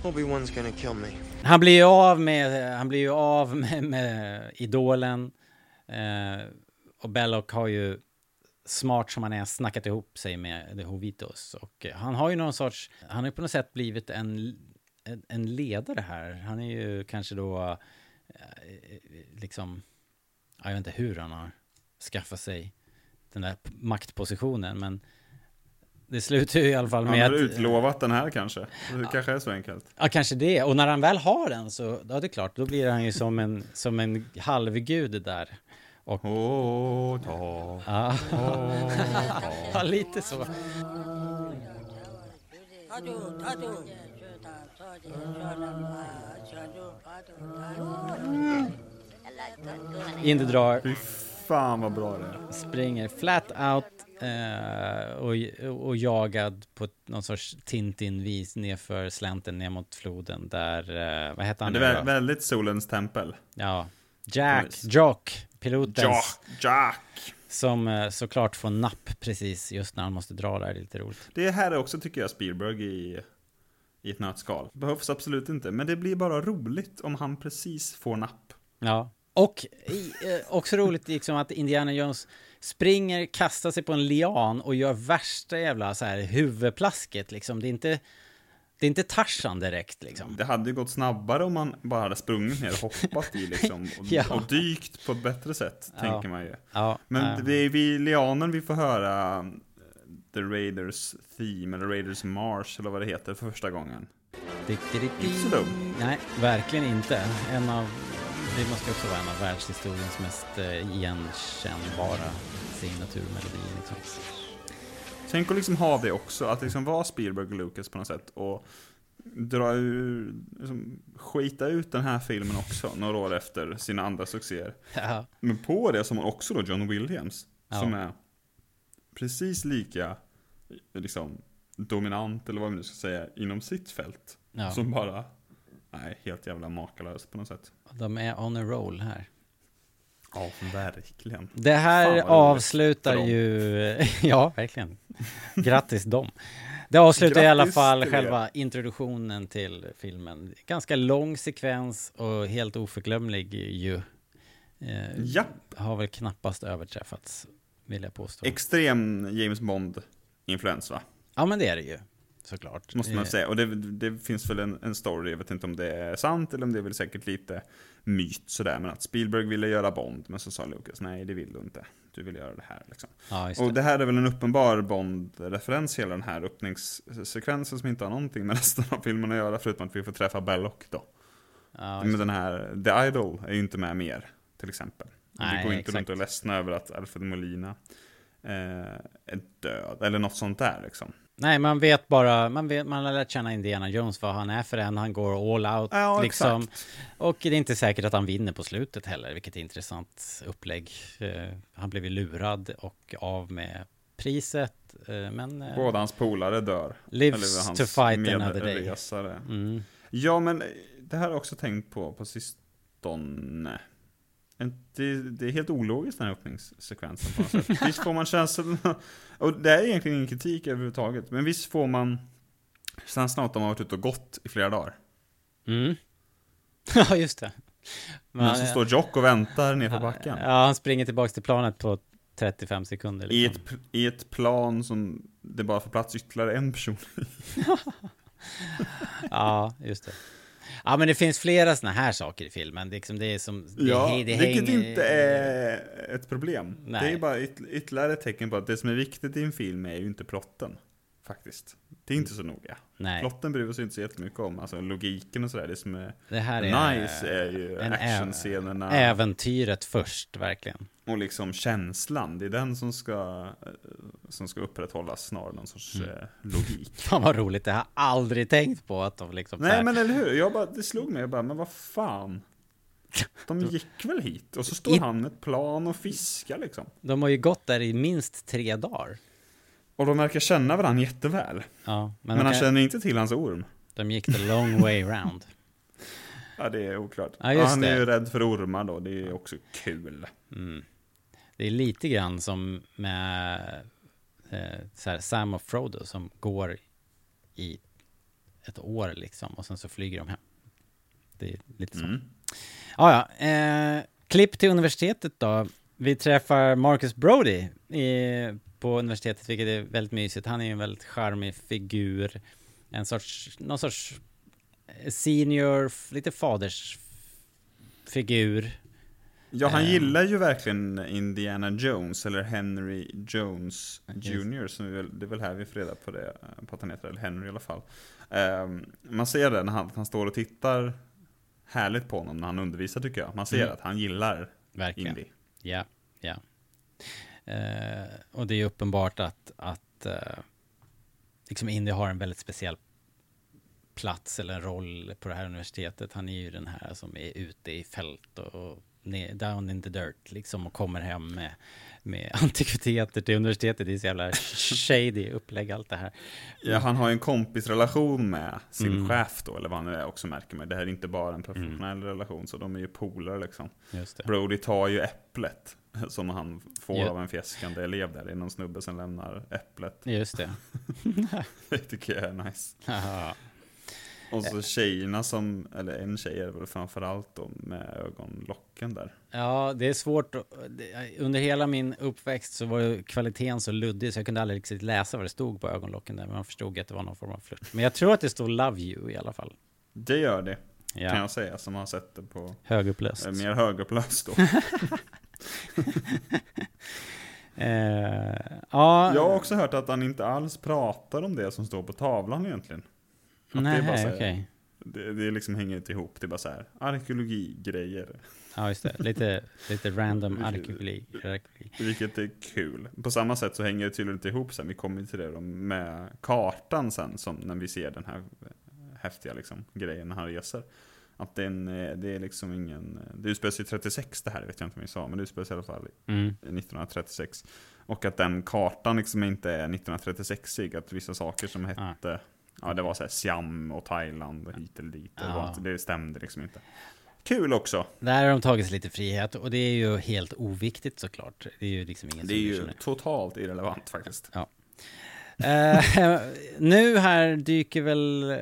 Obi-Wan's gonna kill me. Han blir ju av med, han blir ju av med, med idolen. Eh, och Belloc har ju, smart som han är, snackat ihop sig med The Hovitos. Och han har ju någon sorts, han har ju på något sätt blivit en, en, en ledare här. Han är ju kanske då, eh, liksom, ja, jag vet inte hur han har skaffat sig den där maktpositionen, men det slutar ju i alla fall Han med har att... utlovat den här kanske. Det kanske är så enkelt. Ja, kanske det. Och när han väl har den så, ja det är klart, då blir han ju som en, som en halvgud där. Och, Åh, ta. ja. ja, lite så. Indy drar, Fy fan vad bra det är. springer flat out eh, och, och jagad på någon sorts Tintin-vis nerför slänten ner mot floden där, eh, vad heter han Men det är väldigt solens tempel. Ja, Jack. Jock, piloten Jack, Jack. som eh, såklart får napp precis just när han måste dra där, det är lite roligt. Det här är också, tycker jag, Spielberg i, i ett nötskal. Behövs absolut inte, men det blir bara roligt om han precis får napp. Ja. Och i, eh, också roligt liksom att Indiana Jones springer, kastar sig på en lian och gör värsta jävla så här huvudplasket liksom. Det är inte, det är inte Tarzan direkt liksom. Det hade ju gått snabbare om man bara hade sprungit ner och hoppat i liksom. Och, Ja. och dykt på ett bättre sätt, Ja. tänker man ju. Ja, Men det är vid lianen vi får höra The Raiders Theme, eller Raiders March, eller vad det heter, för första gången. Inte så dum. Nej, verkligen inte. En av, det måste också vara en av världshistoriens mest eh, igenkännbara signaturmelodier liksom. Tänk att liksom ha det också, att liksom vara Spielberg och Lucas på något sätt och dra ur, liksom, skita ut den här filmen också, några år efter sina andra succéer. Ja. Men på det som har också då John Williams, Ja. som är precis lika liksom, dominant, eller vad man nu ska säga, inom sitt fält. Ja. Som bara, nej, helt jävla makalöst på något sätt. De är on a roll här. Ja, verkligen. Det här avslutar ju, ja verkligen. Grattis dem. Det avslutar i alla Grattis fall själva introduktionen till filmen. Ganska lång sekvens och helt oförglömlig ju. Eh, Ja. Har väl knappast överträffats, vill jag påstå. Extrem James Bond-influens va? ja men det är det ju, såklart. Måste man Eh, säga. Och det, det finns väl en, en story, jag vet inte om det är sant eller om det är väl säkert lite myt sådär. Men att Spielberg ville göra Bond, men så sa Lucas nej det vill du inte. Du vill göra det här liksom. Ja, just Och det. det här är väl en uppenbar Bond-referens, hela den här öppningssekvensen som inte har någonting med resten av filmen att göra, förutom att vi får träffa Belloc då. Ja, Men den här, The Idol är ju inte med mer, till exempel. Nej, vi går inte exakt. runt och ledsna över att Alfred Molina eh, är död, eller något sånt där liksom. Nej, man vet bara, man, vet, man har lärt känna Indiana Jones vad han är för en, han går all out Ja, liksom. exakt. Och det är inte säkert att han vinner på slutet heller, vilket är intressant upplägg. Eh, han blev ju lurad och av med priset, eh, men... eh, Båda hans polare dör. Lives to fight another day. Mm. Ja, men det här har jag också tänkt på på sistone. Det, det är helt ologiskt den här öppningssekvensen på något sätt. Visst får man känslan, och det är egentligen ingen kritik överhuvudtaget, men visst får man känslan av att de har varit ute och gått i flera dagar. Mm. ja, just det. Men så står Jock och väntar ner på backen. Ja, han springer tillbaka till planet på 35 sekunder. I Liksom. ett, I ett plan som det bara får plats ytterligare en person Ja, just det. Ja, men det finns flera sådana här saker i filmen. Det liksom, det är som... Det, Ja, hä- det vilket hänger- inte är ett problem. Nej. Det är bara yt- ytterligare ett tecken på att det som är viktigt i en film är ju inte plotten. Faktiskt. Det är inte så noga. Nej. Plotten bryr vi oss inte så jättemycket om. Alltså logiken och sådär. Det som är, Det här är... nice är ju en actionscenerna. Äventyret först, verkligen. Och liksom känslan. Det är den som ska, eh, som ska upprätthållas snarare än någon sorts Mm. eh, logik. Fan vad roligt, det har jag aldrig tänkt på att de liksom... Nej men eller hur? Jag bara, det slog mig. Jag bara, men vad fan. De gick väl hit? Och så står I- han med ett plan och fiskar liksom. De har ju gått där i minst tre dagar. Och de verkar känna varandra jätteväl. Ja, men, Men, han kan, känner inte till hans orm. de gick the long way round. Ja, det är oklart. Ja, just han det. är ju rädd för ormar då, det är också kul. Mm. Det är lite grann som med eh, så här, Sam och Frodo som går i ett år liksom och sen så flyger de hem. Det är lite så. Mm. Ja, ja. Eh, klipp till universitetet då. Vi träffar Marcus Brody i, på universitetet, vilket är väldigt mysigt. Han är ju en väldigt charmig figur. En sorts, någon sorts senior, lite fadersfigur. Ja, han Eh. gillar ju verkligen Indiana Jones, eller Henry Jones Jr. Som vi väl, det är väl här vi får reda på det, eh, på att han heter, eller Henry i alla fall. Ehm, man ser det när han, han står och tittar härligt på honom när han undervisar tycker jag. Man ser Mm. att han gillar Verkligen. Indy. Ja, ja. Eh, och det är uppenbart att, att eh, liksom Indy har en väldigt speciell plats eller en roll på det här universitetet. Han är ju den här som är ute i fält och, down in the dirt liksom och kommer hem med, med antikviteter till universitetet. Det är så jävla shady upplägg allt det här. Ja, han har ju en kompisrelation med sin Mm. chef då, eller vad han nu är också märker man. Det här är inte bara en professionell Mm. relation, så de är ju polare liksom. Brody tar ju äpplet som han får Ja. av en fjäskande elev där. Det är någon snubbe som lämnar äpplet. Just det. Det tycker jag är nice. Haha. Och så tjejerna som, eller en tjej är det väl framförallt då, med ögonlocken där. Ja, det är svårt. Under hela min uppväxt så var kvaliteten så luddig så jag kunde aldrig riktigt läsa vad det stod på ögonlocken där. Men man förstod att det var någon form av flört. Men jag tror att det stod Love You i alla fall. Det gör det, kan Ja, jag säga, som har sett det på högupplöst. eh, mer högupplöst då. Eh, ja, Jag har också hört att han inte alls pratar om det som står på tavlan egentligen. Att det nej, här- okej. Det, det liksom hänger inte ihop, det är bara så här arkeologi-grejer. Ja, just det. Lite, lite random arkeologi. Vilket är kul. På samma sätt så hänger det tydligen inte ihop sen, vi kommer till det då, med kartan sen, som när vi ser den här häftiga liksom, grejen när han reser. Att den, eh, det är liksom ingen, det utspelar sig 36 det här, vet jag inte om vi sa, men det utspelar sig i alla fall Mm. 1936. Och att den kartan liksom inte är 1936ig, att vissa saker som hette, ja det var så här Siam och Thailand och hit eller dit. Ja. inte, det stämde liksom inte. Kul också. Där har de tagit sig lite frihet och det är ju helt oviktigt såklart. Det är ju liksom ingen Det är ju totalt irrelevant faktiskt. Ja. Eh, nu här dyker väl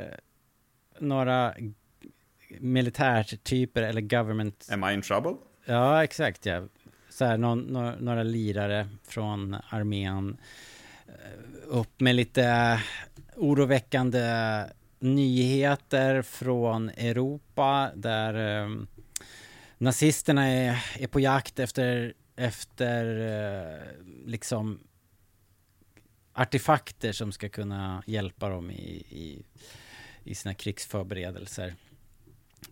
några militärtyper eller government... Am I in trouble? Ja, exakt ja. Så här, någon, några, några lirare från armén eh, upp med lite oroväckande nyheter från Europa där eh, nazisterna är, är på jakt efter, efter eh, liksom artefakter som ska kunna hjälpa dem i, i, i sina krigsförberedelser.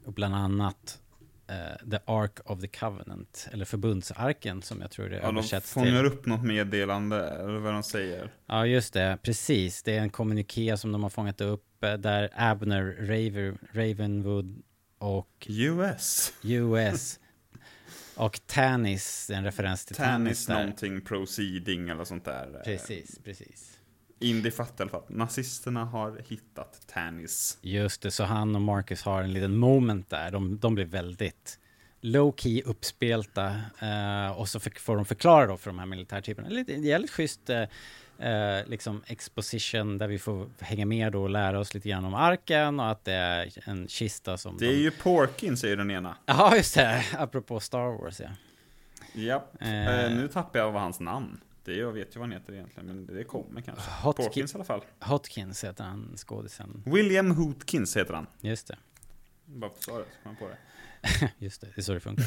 Och bland annat eh, The Ark of the Covenant, eller förbundsarken som jag tror det Ja, de översätts fångar till. upp något meddelande, eller vad de säger. Ja, just det. Precis. Det är en kommuniké som de har fångat upp eh, där Abner, Raver, Ravenwood och US. US och Tannis, en referens till Tannis, Tannis någonting proceeding eller sånt där. Precis, precis. Indy fattar i alla fall nazisterna har hittat Tannis. Just det, så han och Marcus har en liten moment där. De, de blir väldigt low key uppspelta eh, och så får de förklara då för de här militärtyperna. Lite, jävligt schysst eh, eh, liksom exposition där vi får hänga med då och lära oss lite grann om arken och att det är en kista som... Det är de... ju Porkin säger den ena. Ja, just det. Apropå Star Wars, ja. Ja. Eh. Eh, nu tappar jag vad hans namn. Det jag vet ju vad han heter egentligen, men det kommer kanske. Hotki- Porkins i alla fall. Hotkins heter han, skådisen. William Hootkins heter han. Just det. Bara för att sa det, så kom jag på det. Just det, det är så det funkar.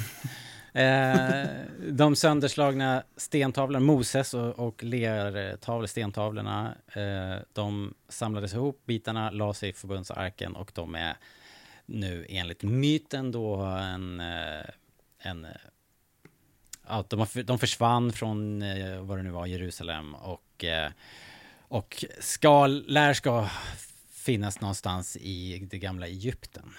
eh, de sönderslagna stentavlorna, Moses och, och lertavlor, stentavlorna, eh, de samlades ihop, bitarna la sig i förbundsarken och de är nu enligt myten då en, eh, en att de, de försvann från eh, vad det nu var, Jerusalem och, eh, och ska, lär ska finnas någonstans i det gamla Egypten.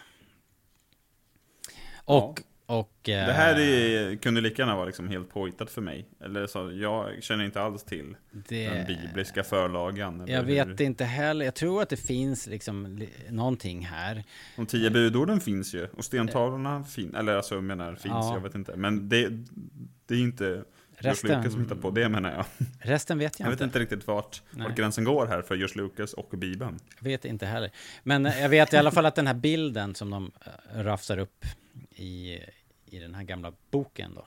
Och, och... eh, Det här är, kunde lika gärna vara liksom helt påhittat för mig. Eller så, jag känner inte alls till Det- den bibliska förlagan. Jag vet hur- inte heller. Jag tror att det finns liksom li- någonting här. De tio budorden finns ju, och stentavlorna finns, eller alltså jag menar finns, Ja. jag vet inte. Men det, det är inte George Resten- Lucas som hittar på det menar jag. Resten vet jag, Jag vet inte. inte riktigt vart, Nej. vart gränsen går här för George Lucas och Bibeln. Jag vet inte heller. Men eh, jag vet i alla fall att den här bilden som de eh, rafsar upp i, i den här gamla boken då.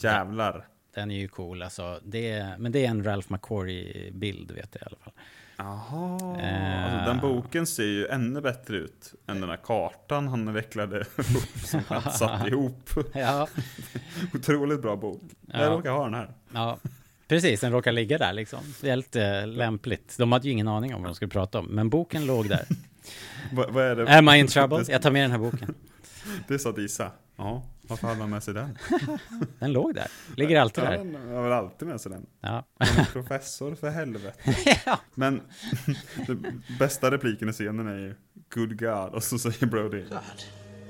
Jävlar. Den är ju cool alltså. Det är, men det är en Ralph McQuarrie-bild vet jag i alla fall. Jaha. Eh. Alltså, den boken ser ju ännu bättre ut än den här kartan han vecklade upp som han satt ihop. Ja. Otroligt bra bok. Ja. Jag råkar ha den här. Ja, precis. Den råkar ligga där liksom. Helt eh, lämpligt. De hade ju ingen aning om vad de skulle prata om, men boken låg där. Vad, vad är det? Am I in trouble? Jag tar med den här boken. Det sa Disa. Ja, varför hade man med sig den? Den låg där. Ligger alltid ja, där. den har väl alltid med sig den. Ja. Han är professor för helvete. ja. Men den bästa repliken i scenen är ju Good God och så säger Brody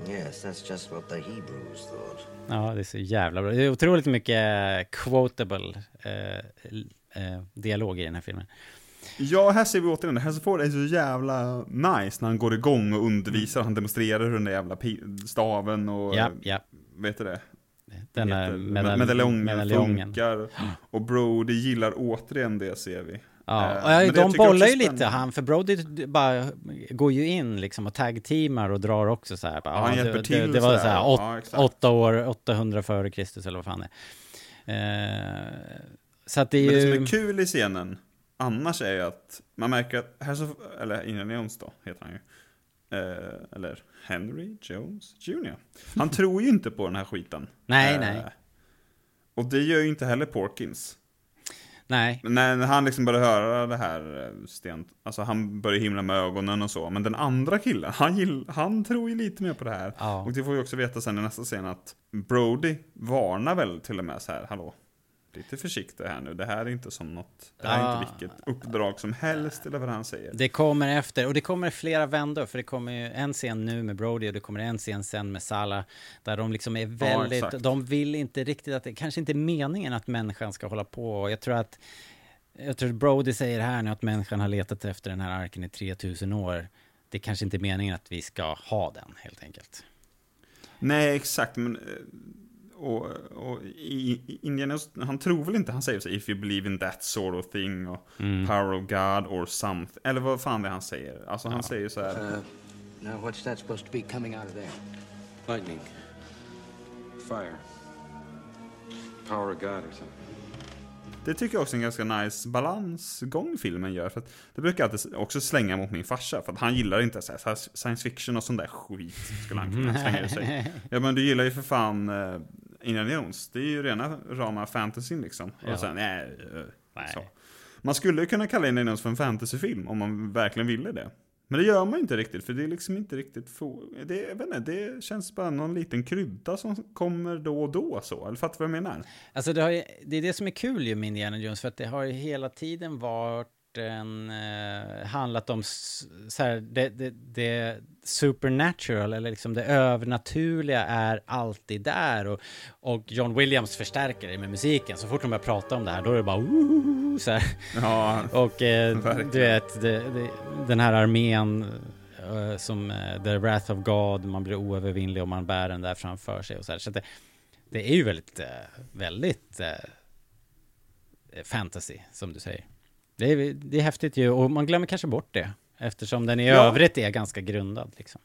Yes, that's just what the Hebrews thought. Ja, det är så jävla bra. Det är otroligt mycket quotable eh, eh, dialog i den här filmen. Ja, här ser vi återigen, Harrison Ford är så jävla nice när han går igång och undervisar, han demonstrerar hur den där jävla staven och, Ja, ja. vet du det? Den där medaljongen, funkar. Och Brody gillar återigen det ser vi. Ja, Eh, och det jag de bollar ju lite, han, för Brody bara går ju in liksom och tag-teamar och drar också så här. Bara, Ja, han det, hjälper det, till det var så här, åt, Ja, åtta år, 800 före Kristus eller vad fan det är. Eh, så att det är Men det ju... som är kul i scenen, annars är ju att man märker att Harrison, eller Indiana Jones då, heter han ju. Eh, eller Henry Jones Jr. Han tror ju inte på den här skiten. Nej, Eh, nej. Och det gör ju inte heller Porkins. Nej, Men när, när han liksom börjar höra det här eh, sten, alltså han börjar himla med ögonen och så. Men den andra killen, han, gill, han tror ju lite mer på det här. Ja. Och det får vi också veta sen i nästa scen att Brody varnar väl till och med så här, hallå, lite försiktig här nu, det här är inte som något, det här är Ja. inte vilket uppdrag som helst eller vad han säger. det kommer efter, och det kommer flera vändor, för det kommer ju en scen nu med Brody och det kommer en scen sen med Salah, där de liksom är väldigt, exakt. de vill inte riktigt att det kanske inte är meningen att människan ska hålla på, och jag tror att, jag tror att Brody säger här nu att människan har letat efter den här arken i 3000 år, det kanske inte är meningen att vi ska ha den, helt enkelt. Nej, exakt, men... eh, Och, och i, i Indiana, Jones, han tror väl inte, han säger så if you believe in that sort of thing, och Mm. power of God or something, eller vad fan det är han säger. Alltså han säger så här, Uh, now what's that supposed to be coming out of there? Lightning. Fire. Power of God or something. Det tycker jag också är en ganska nice balansgång filmen gör. För att det brukar jag alltid också slänga mot min farsa. För att han gillar inte så här, science fiction och sån där skit. Skulle han kunna slänga ur sig. Ja men du gillar ju för fan uh, Indiana Jones. Det är ju rena rama fantasyn liksom. Ja. Och sen, eh, Nej. Så. Man skulle ju kunna kalla Indiana Jones för en fantasyfilm om man verkligen ville det. Men det gör man ju inte riktigt, för det är liksom inte riktigt... Få, det, jag vet inte, det känns bara någon liten krydda som kommer då och då så. Eller fattar du vad jag menar? Alltså det, ju, det är det som är kul ju med Indiana Jones, för att det har ju hela tiden varit en, eh, handlat om så här, det, det, det supernatural, eller liksom det övernaturliga är alltid där. Och, och John Williams förstärker det med musiken. Så fort de börjar prata om det här, då är det bara så här. Ja, Och eh, du vet, det, det, den här armén eh, som eh, The Wrath of God, man blir oövervinnlig och man bär den där framför sig och så här. Så det, det är ju väldigt, eh, väldigt eh, fantasy, som du säger. Det är, det är häftigt ju, och man glömmer kanske bort det. Eftersom den i Ja. övrigt är ganska grundad liksom.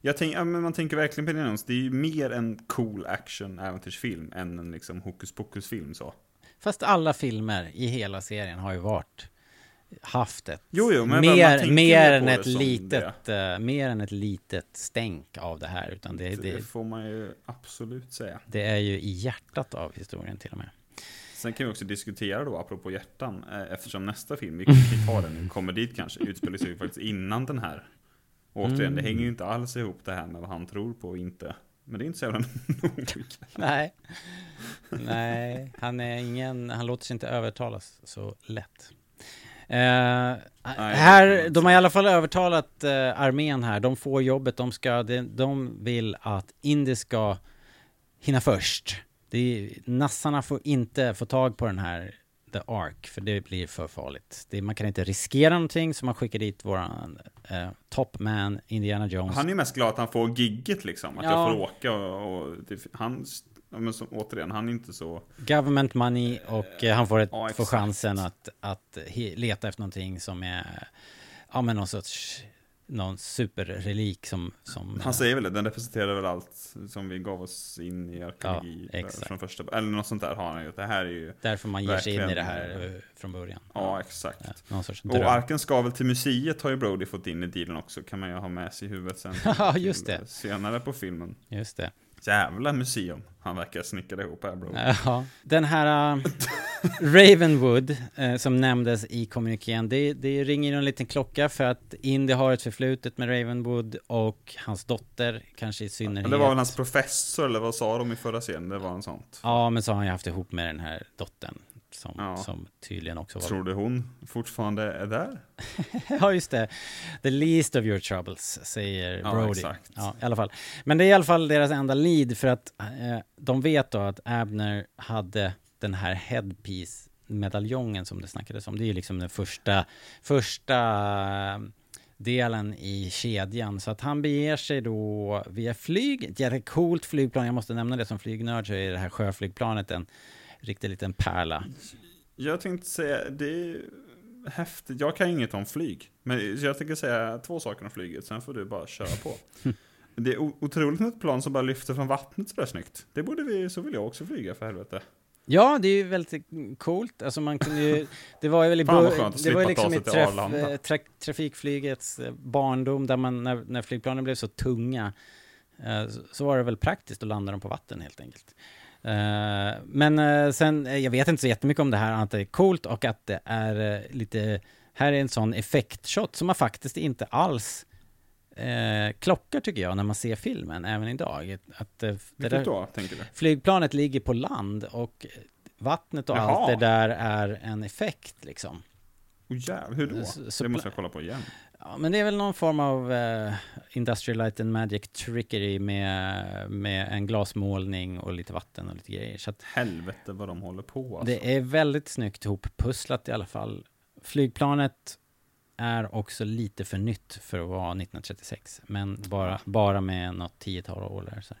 Jag tänk, ja, men man tänker verkligen på Jones. Det är ju mer en cool action äventyrsfilm än en liksom hokus pokus film så. Fast alla filmer i hela serien har ju varit haft ett Jo, jo, men mer, mer än ett det litet eh, mer än ett litet stänk av det här utan det, Det, det, får man ju absolut säga. det är ju i hjärtat av historien till och med. Sen kan vi också diskutera då, apropå hjärtan, eh, eftersom nästa film, vi vi tar den nu, kommer dit kanske, utspelar sig ju faktiskt innan den här. Återigen, Mm. det hänger ju inte alls ihop det här med vad han tror på och inte. Men det är inte så jävla noga. Nej. Nej, han är ingen, han låter sig inte övertalas så lätt. Kan man här, de har i alla fall övertalat eh, armén här, de får jobbet, de ska, de, de vill att Indy ska hinna först. Det nassarna får inte få tag på den här The Ark, för det blir för farligt. Det, man kan inte riskera någonting, så man skickar dit våran eh, top man, Indiana Jones. Han är ju mest glad att han får gigget liksom, att Ja. jag får åka och, och det, han, men som, återigen, han är inte så... Government money och eh, han får, ett, Ja, får chansen att, att he, leta efter någonting som är, ja men någon sorts, någon superrelik som, som Han säger väl det, den representerar väl allt som vi gav oss in i arkeologi Ja, eh, exakt. från första, eller något sånt där har han ju. Det här är ju, därför man ger sig in i det här eh, eh, från början. ja exakt. Ja, någon sorts Och arken ska väl till museet har ju Brody fått in i dealen också, kan man ju ha med sig i huvudet sen. Ja, just det. Senare på filmen. Just det. Jävla museum han verkar snickra ihop här Brody. Ja, den här uh, Ravenwood eh, som nämndes i kommunikén, det, det ringer en liten klocka för att Indy har ett förflutet med Ravenwood och hans dotter kanske i synnerhet. Det var väl hans professor, eller vad sa de i förra scenen? Det var en sånt. Ja, men så har han ju haft ihop med den här dottern som, Ja. som tydligen också var... Tror du hon fortfarande är där? ja, just det. The least of your troubles, säger Ja, Brody. exakt. Ja, i alla fall. Men det är i alla fall deras enda lead för att eh, de vet då att Abner hade den här headpiece-medaljongen som det snackades om. Det är ju liksom den första, första eh, delen i kedjan. Så att han beger sig då via flyg, ett jättecoolt flygplan. Jag måste nämna det som flygnörd så är det här sjöflygplanet en riktig liten pärla. Jag tänkte säga, det är häftigt. Jag kan inget om flyg. Men jag tänker säga två saker om flyget, sen får du bara köra på. Det är otroligt med ett plan som bara lyfter från vattnet sådär snyggt. Det borde vi, så vill jag också flyga för helvete. Ja, det är ju väldigt coolt. Alltså man kunde ju, det var ju väl i Fan, vad bör- skönt att det var ju liksom i traf, tra, trafikflygets eh, barndom där man, när, när flygplanen blev så tunga, eh, så var det väl praktiskt att landa dem på vatten helt enkelt. Eh, men eh, sen, eh, jag vet inte så jättemycket om det här, annat att det är coolt och att det är lite, här är en sån effektshot som man faktiskt inte alls eh, klockar tycker jag när man ser filmen, även idag. Att, det där, då, tänker du? flygplanet ligger på land och vattnet och Jaha. allt det där är en effekt liksom. Oh, jävlar, hur då? Så- så det måste jag kolla på igen. Ja, men det är väl någon form av eh, Industrial Light and Magic trickery med, med en glasmålning och lite vatten och lite grejer. Så att Helvete vad de håller på alltså. det är väldigt snyggt ihoppusslat i alla fall. Flygplanet är också lite för nytt för att vara 1936, men bara, bara med något tiotal år där. Så.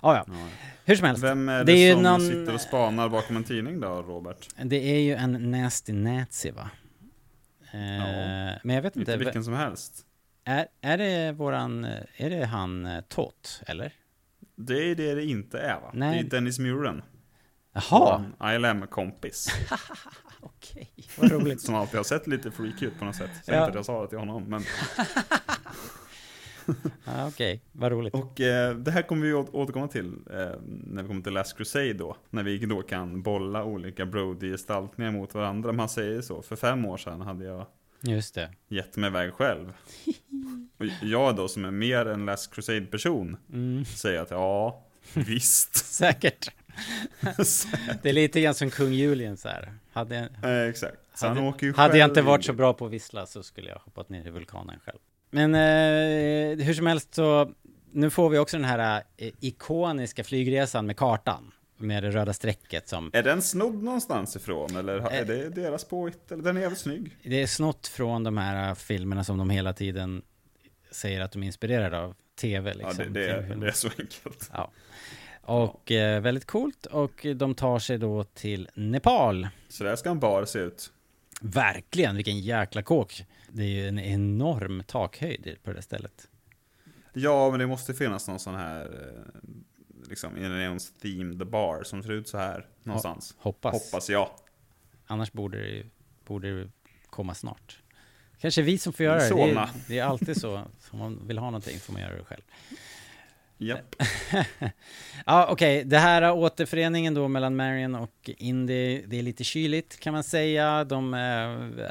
Ah, ja, Ja. hur som helst. Vem är det, Det är som någon- sitter och spanar bakom en tidning då, Robert? Det är ju en nasty nazi va? Eh, Ja. Men jag vet Inte inte, vilken som helst. är, är det våran, är det han eh, Tot, eller? Det är det det inte är va? Nej. Det är Dennis Muren. Jaha, ILM-kompis. okej, vad roligt. Som alltid har sett lite freaky ut på något sätt. Så Ja. inte att jag sa det till honom. Men... Ja, okej, vad roligt. Och eh, det här kommer vi åt- återkomma till eh, när vi kommer till Last Crusade då. När vi då kan bolla olika Brody-gestaltningar mot varandra. Man säger så. För fem år sedan hade jag Just det. gett mig iväg själv. Och jag då som är mer en Last Crusade-person Mm. säger att ja, visst. Säkert. Det är lite grann som kung Julian så här. Hade, Eh, exakt. Så han hade, hade jag inte varit så bra på att vissla så skulle jag hoppat ner i vulkanen själv. Men eh, hur som helst så, nu får vi också den här eh, ikoniska flygresan med kartan. Med det röda strecket som, Är den snodd någonstans ifrån? Eller Eh. är det deras påhitt? Eller den är jävligt snygg. det är snott från de här eh, filmerna som de hela tiden säger att de är inspirerade av. TV liksom. Ja, det, det, är, det är så enkelt. Ja. Och eh, väldigt coolt och de tar sig då till Nepal. Så där ska en bar se ut. Verkligen, vilken jäkla kåk. Det är ju en enorm takhöjd på det stället. Ja, men det måste finnas någon sån här, eh, liksom, Indians themed bar som ser ut så här någonstans. Hoppas. Hoppas jag. Annars borde det, ju- borde det komma snart. Kanske vi som får göra det. Det är, det är alltid så. Om man vill ha någonting får man göra det själv. Japp. Ja, okej. Det här är återföreningen då mellan Marion och Indy. Det är lite kyligt kan man säga. De eh,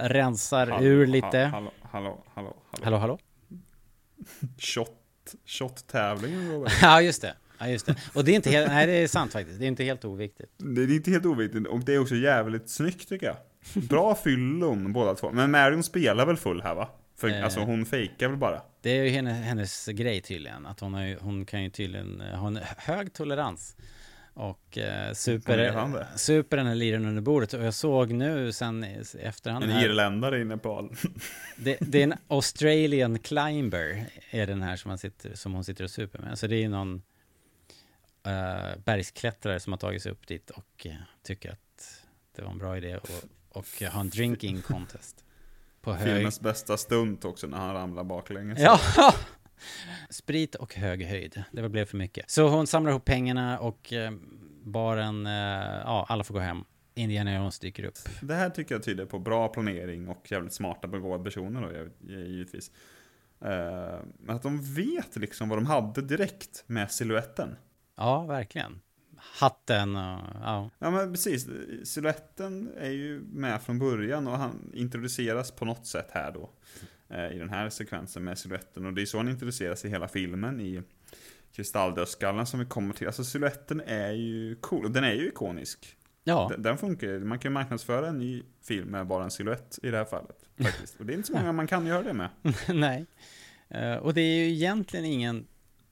rensar Hallå, ur lite. Hallå, hallå, hallå, hallå. Hallå, hallå? Shot, shot-tävlingen. Ja, just det. Ja, just det. Och det är inte helt, nej det är sant faktiskt. Det är inte helt oviktigt. Det är inte helt oviktigt och det är också jävligt snyggt tycker jag. Bra fyllon båda två. Men Marion spelar väl full här va? För Eh. alltså hon fejkar väl bara. Det är ju hennes, hennes grej tydligen. Att hon, har hon kan ju tydligen ha en hög tolerans. Och eh, super, den här liren under bordet. Och jag såg nu sen i efterhand En här, irländare i Nepal. det, det är en Australian climber. Är den här som, sitter, som hon sitter och super med. Så det är ju någon eh, bergsklättrare som har tagit sig upp dit och eh, tycker att det var en bra idé. Och, och ha en drinking contest. På hög, Filmens bästa stunt också när han ramlar baklänges. Ja! Sprit och hög höjd. Det blev för mycket. Så hon samlar ihop pengarna och eh, baren, eh, ja, alla får gå hem. Indiana Jones dyker upp. Det här tycker jag tyder på bra planering och jävligt smarta begåvade personer då, giv- givetvis. Eh, Men att de vet liksom vad de hade direkt med siluetten. Ja, verkligen. Hatten och, ja. Ja men precis, siluetten är ju med från början och han introduceras på något sätt här då. eh, I den här sekvensen med siluetten och det är så han introduceras i hela filmen i Kristalldödskallen som vi kommer till. Alltså siluetten är ju cool och den är ju ikonisk. Ja, Den, den funkar. Man kan ju marknadsföra en ny film med bara en siluett i det här fallet. Faktiskt. Och det är inte så många man kan göra det med. nej. Eh, och det är ju egentligen ingen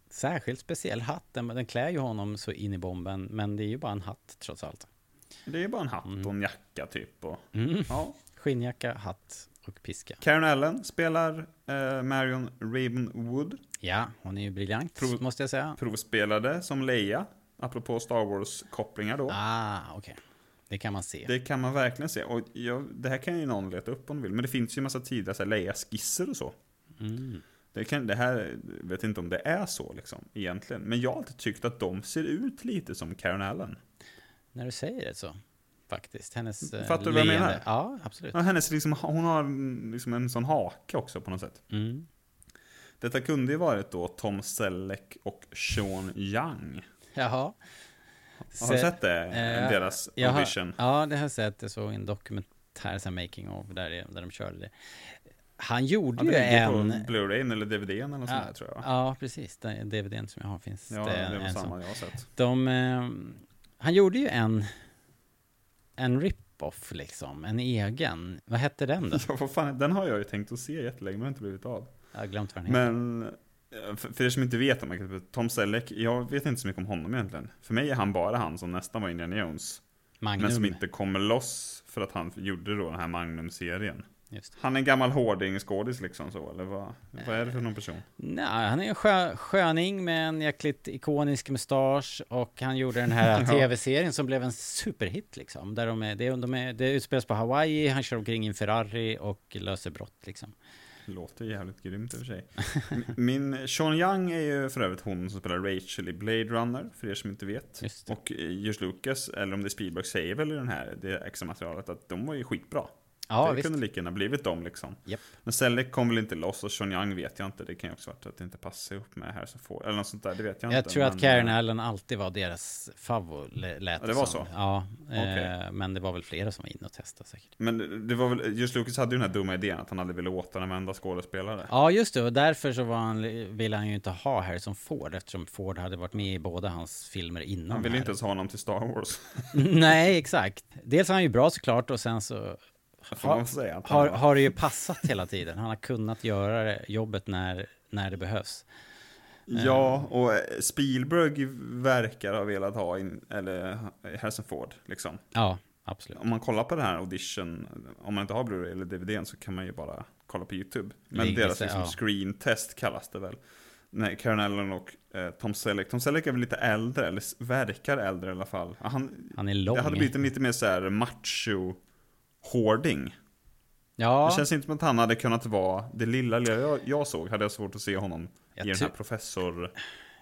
särskilt speciell hatt. Den, den klär ju honom så in i bomben, men det är ju bara en hatt trots allt. Det är ju bara en hatt och en jacka typ. Och, Mm. ja. Skinnjacka, hatt och piska. Karen Allen spelar eh, Marion Ravenwood. Ja, hon är ju briljant, Prov- måste jag säga. Provspelade som Leia. Apropå Star Wars-kopplingar då. Ah, okej. Det kan man se. Det kan man verkligen se. Och jag, det här kan ju någon leta upp om de vill. Men det finns ju en massa tidiga Leia-skisser och så. Mm. Det, kan, det här, vet inte om det är så liksom, egentligen. Men jag har alltid tyckt att de ser ut lite som Karen Allen. När du säger det så, faktiskt. Hennes eh, Fattar du vad jag menar? Ja, absolut. Ja, hennes liksom, hon har mm, liksom en sån hake också på något sätt. Mm. Detta kunde ju varit då Tom Selleck och Sean Young. Jaha. Har du sett det? Eh, Deras har- audition? Ja, det har jag sett. Jag såg en dokumentär, så making of, där, det- där de körde det. Han gjorde Ja, ju en... på Blu-ray eller DVDn eller något sånt Ja, där tror jag. ja, precis. Den DVDn som jag har finns Ja, det, det en samma sån. jag har sett. De, eh, han gjorde ju en, en rip-off liksom, en egen. Vad hette den då? Ja, vad fan, den har jag ju tänkt att se jättelänge men har inte blivit av. Jag har glömt vad den heter. Men eh, för, för er som inte vet Tom Selleck, jag vet inte så mycket om honom egentligen. För mig är han bara han som nästan var Indiana Jones. Magnum. Men som inte kommer loss för att han gjorde då den här Magnum-serien. Han är en gammal hårding-skådis liksom så, eller vad, vad är det för någon person? Nej, han är en skö, sköning med en jäkligt ikonisk mustasch och han gjorde den här tv-serien som blev en superhit liksom. Där de är, det, de är, det utspelas på Hawaii, han kör omkring i en Ferrari och löser brott liksom. Låter jävligt grymt i och för sig. Min Sean Young är ju för övrigt hon som spelar Rachel i Blade Runner, för er som inte vet. Och eh, George Lucas, eller om det är Spielberg, säger väl i den här, det extra materialet att de var ju skitbra. Ja, det visst. kunde lika gärna blivit dem liksom. Japp. Men Selleck kom väl inte loss och Young vet jag inte. Det kan ju också vara att det inte passar ihop med här så får, eller något sånt där, det vet jag, Jag inte. tror att men, Karen eh, Allen alltid var deras favorit, lät Ja, det var som. så? Ja, eh, men det var väl flera som var inne och testade säkert. Men det var väl, just Lucas hade ju den här dumma idén att han aldrig ville återanvända skådespelare. Ja, just det. Och därför så var han, ville han ju inte ha Harrison Ford eftersom Ford hade varit med i båda hans filmer innan. Han ville här. inte ens ha honom till Star Wars. Nej, exakt. Dels är han ju bra såklart och sen så Får man säga har, har det ju passat hela tiden. Han har kunnat göra jobbet när, när det behövs. Ja, och eh, Spielberg verkar ha velat ha in, eller Harrison Ford, liksom. Ja, absolut. Om man kollar på den här audition, om man inte har Blu-ray eller DVDn så kan man ju bara kolla på YouTube. Men Ligger deras liksom, ja. screen test kallas det väl. Nej, Karen Allen och eh, Tom Selleck. Tom Selleck är väl lite äldre, eller verkar äldre i alla fall. Han, Han är lång. Det hade blivit en lite mer så här macho hårding. Ja, Det känns inte som att han hade kunnat vara, det lilla, lilla jag, jag såg, hade jag svårt att se honom Jag i den här professor...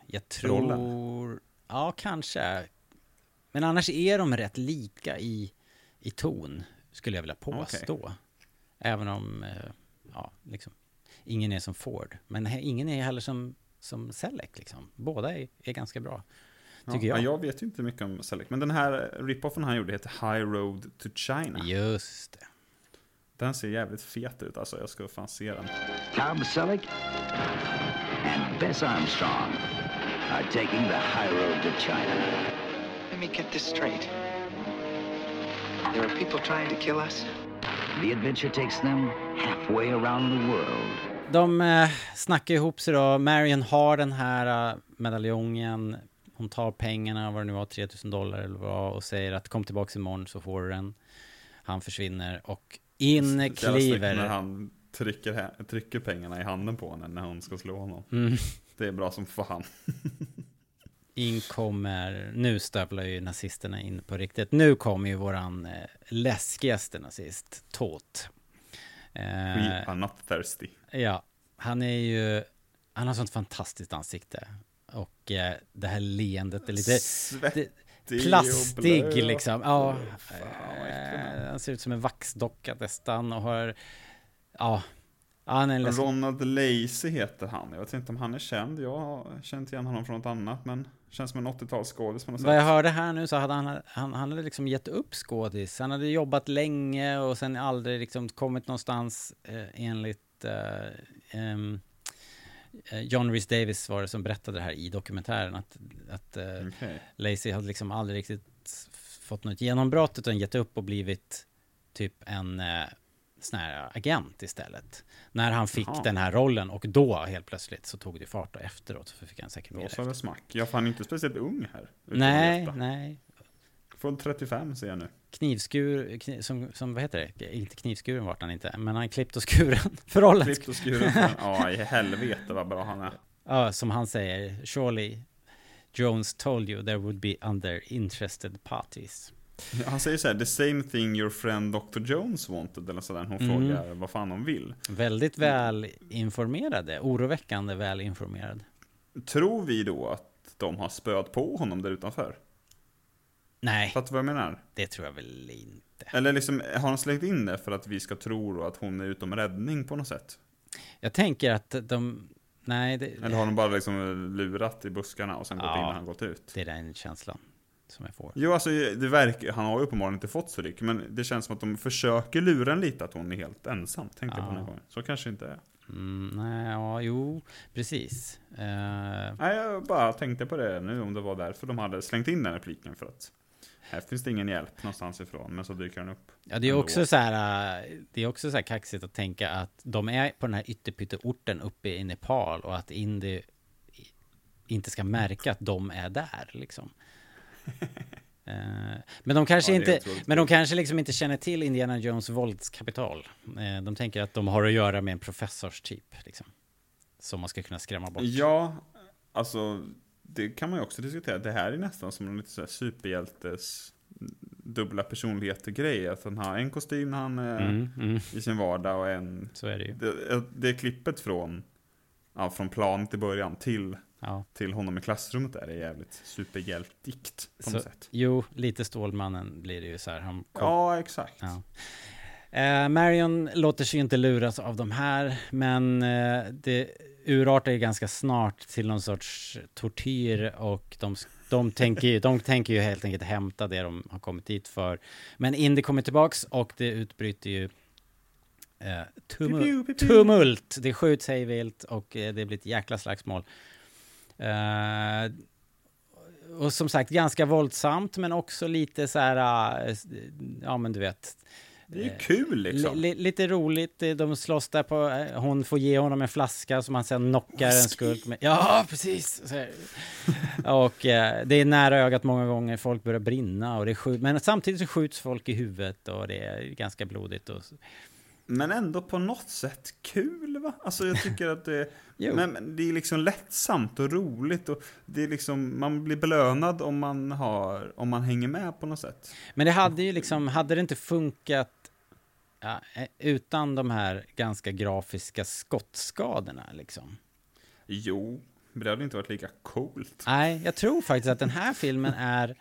jag rollen. tror... Ja, kanske. Men annars är de rätt lika i, i ton, skulle jag vilja påstå. Även om, eh, ja, liksom, ingen är som Ford. Men ingen är heller som, som Selleck, liksom. Båda är, är ganska bra, tycker ja, jag. Jag vet ju inte mycket om Selleck, men den här rip-offen han gjorde heter High Road to China. Just det. Den ser jävligt fet ut alltså, jag ska fan se den. Tom Selleck and Bess Armstrong are taking the high road to China. Let me get this straight. There are people trying to kill us? The adventure takes them halfway around the world. De eh, snackar ihop sig då. Marion har den här eh, medaljongen. Hon tar pengarna, vad det nu var, 3000 dollar eller vad, och säger att kom tillbaks imorgon så får du den. Han försvinner och in kliver... När han trycker, trycker pengarna i handen på henne när hon ska slå honom. Mm. Det är bra som fan. In kommer, nu stövlar ju nazisterna in på riktigt. Nu kommer ju våran eh, läskigaste nazist, Tot. We Eh, are not thirsty. ja, han är ju, han har sånt fantastiskt ansikte. Och eh, det här leendet är lite Svettig det, och plastig liksom. Ja, Fan, han eh, han ser ut som en vaxdocka nästan och har, ja, han är läs- Ronald Lacey heter han. Jag vet inte om han är känd. Jag har känt igen honom från något annat. Men känns som en 80-talsskådis på något Vad jag sätt. hörde här nu så hade han, han, han hade liksom gett upp skådis. Han hade jobbat länge och sen aldrig liksom kommit någonstans eh, enligt eh, eh, John Rhys Davis var det som berättade det här i dokumentären att, att eh, Okej. Lacey hade liksom aldrig riktigt fått något genombrott utan gett upp och blivit typ en eh, sån här agent istället. När han fick Jaha. den här rollen och då helt plötsligt så tog det fart och efteråt så fick han säkert Då mer sa det smack. Jag fann inte speciellt ung här. Nej, nej. Från 35 ser jag nu. knivskur, kniv, som, som, vad heter det? Inte knivskuren vart han inte, men han klippt och skuren för rollen. Klippt och skuren. Ja, i helvete vad bra han är. Ja, som han säger, surely Jones told you there would be other interested parties. Han säger så här, the same thing your friend Dr. Jones wanted, eller sådär. Hon Mm. frågar vad fan hon vill. Väldigt väl informerade, oroväckande väl informerad. Tror vi då att de har spöat på honom där utanför? Nej, Fattar du vad jag menar? det tror jag väl inte. Eller liksom, har han slängt in det för att vi ska tro att hon är utom räddning på något sätt? Jag tänker att de, nej, det, Eller har de bara liksom lurat i buskarna och sen gått Ja. in och han gått ut? det är den känslan. som jag får. Jo, alltså det verkar, han har ju uppenbarligen inte fått så mycket, men det känns som att de försöker lura en lite att hon är helt ensam, tänkte jag på den gången. Så kanske inte är. Mm, nej, ja, jo, precis. Eh, Nej, jag bara tänkte på det nu, om det var därför de hade slängt in den repliken, för att här finns det ingen hjälp någonstans ifrån, men så dyker den upp. Ja, det är ändå. också så här, äh, det är också så här kaxigt att tänka att de är på den här ytterpytteorten uppe i Nepal och att Indy inte ska märka att de är där liksom. Eh, Men de kanske Ja, inte, men de kanske liksom inte känner till Indiana Jones våldskapital. Eh, De tänker att de har att göra med en professorstyp liksom. Som man ska kunna skrämma bort. Ja, alltså det kan man ju också diskutera. Det här är nästan som en lite så superhjältes dubbla personligheter grej. Att han har en kostym när han är Mm, mm. i sin vardag och en... Så är det ju. Det, det är klippet från, ja, från planet i början till, Ja. till honom i klassrummet där. Är jävligt superhjältigt på Så, något sätt. jo, lite Stålmannen blir det ju så här. Han kom, Ja, exakt. Ja. Eh, Marion låter sig inte luras av de här, men eh, det urartar ju ganska snart till någon sorts tortyr och de, de, tänker, ju, de tänker ju helt enkelt hämta det de har kommit dit för. Men Indy kommer tillbaks och det utbryter ju eh, tumul tumult. Det skjuts hej vilt och eh, det blir ett jäkla slagsmål. Eh, och som sagt ganska våldsamt men också lite så här, eh, ja men du vet. Det är ju kul liksom. Li, li, lite roligt, eh, de slåss där på, eh, hon får ge honom en flaska som han sen knockar en skurk med. Ja, precis! Och eh, det är nära ögat många gånger, folk börjar brinna och det skjut, men samtidigt så skjuts folk i huvudet och det är ganska blodigt. Och, Men ändå på något sätt kul va? Alltså jag tycker att det, men, men det är liksom lättsamt och roligt och det är liksom, man blir belönad om man har, om man hänger med på något sätt. Men det hade ju liksom, hade det inte funkat ja, eh, utan de här ganska grafiska skottskadorna liksom? Jo, men det hade inte varit lika coolt. Nej, jag tror faktiskt att den här filmen är...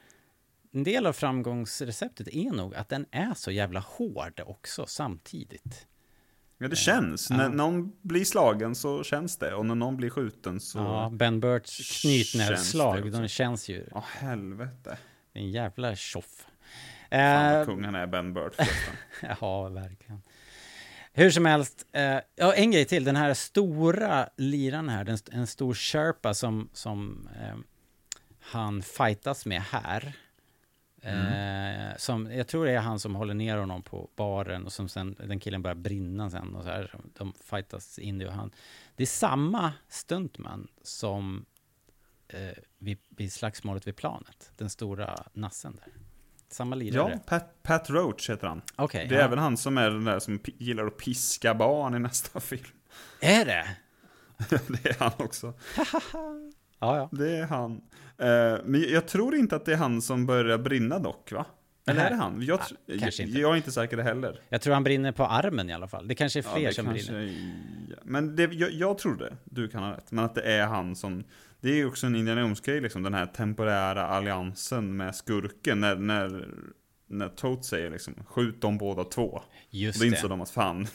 En del av framgångsreceptet är nog att den är så jävla hård också samtidigt. Ja, det känns. Ja. När någon blir slagen så känns det och när någon blir skjuten så... Ja, Ben Burts knytnävsslag, de känns ju... Ja, helvete. Det är en jävla tjoff. Fan vad Eh, kung han är, Ben Burt förresten. ja, verkligen. Hur som helst, eh, ja, en grej till. Den här stora liran här, den, en stor Sherpa som, som eh, han fightas med här. Eh, som, jag tror det är han som håller ner honom på baren och som sen, den killen börjar brinna sen och så här. De fightas in i och han. Det är samma stuntman som eh, vid, vid slagsmålet vid planet. Den stora nassen där. Samma lirare. Ja, Pat, Pat Roach heter han. Okej, det är ja. även han som är den där som gillar att piska barn i nästa film. Är det? det är han också. Ja, ja. Det är han. Eh, men jag tror inte att det är han som börjar brinna dock, va? Eller är det han? Jag, Ja, kanske jag, inte. jag är inte säker det heller. Jag tror han brinner på armen i alla fall. Det kanske är fler Ja, det som kanske brinner. är- Men det, jag, jag tror det, du kan ha rätt. Men att det är han som... Det är ju också en Indiana Jones-grej, liksom, den här temporära alliansen med skurken. När, när, när Toad säger liksom, skjut dem båda två. Just och då inser det. de att fan,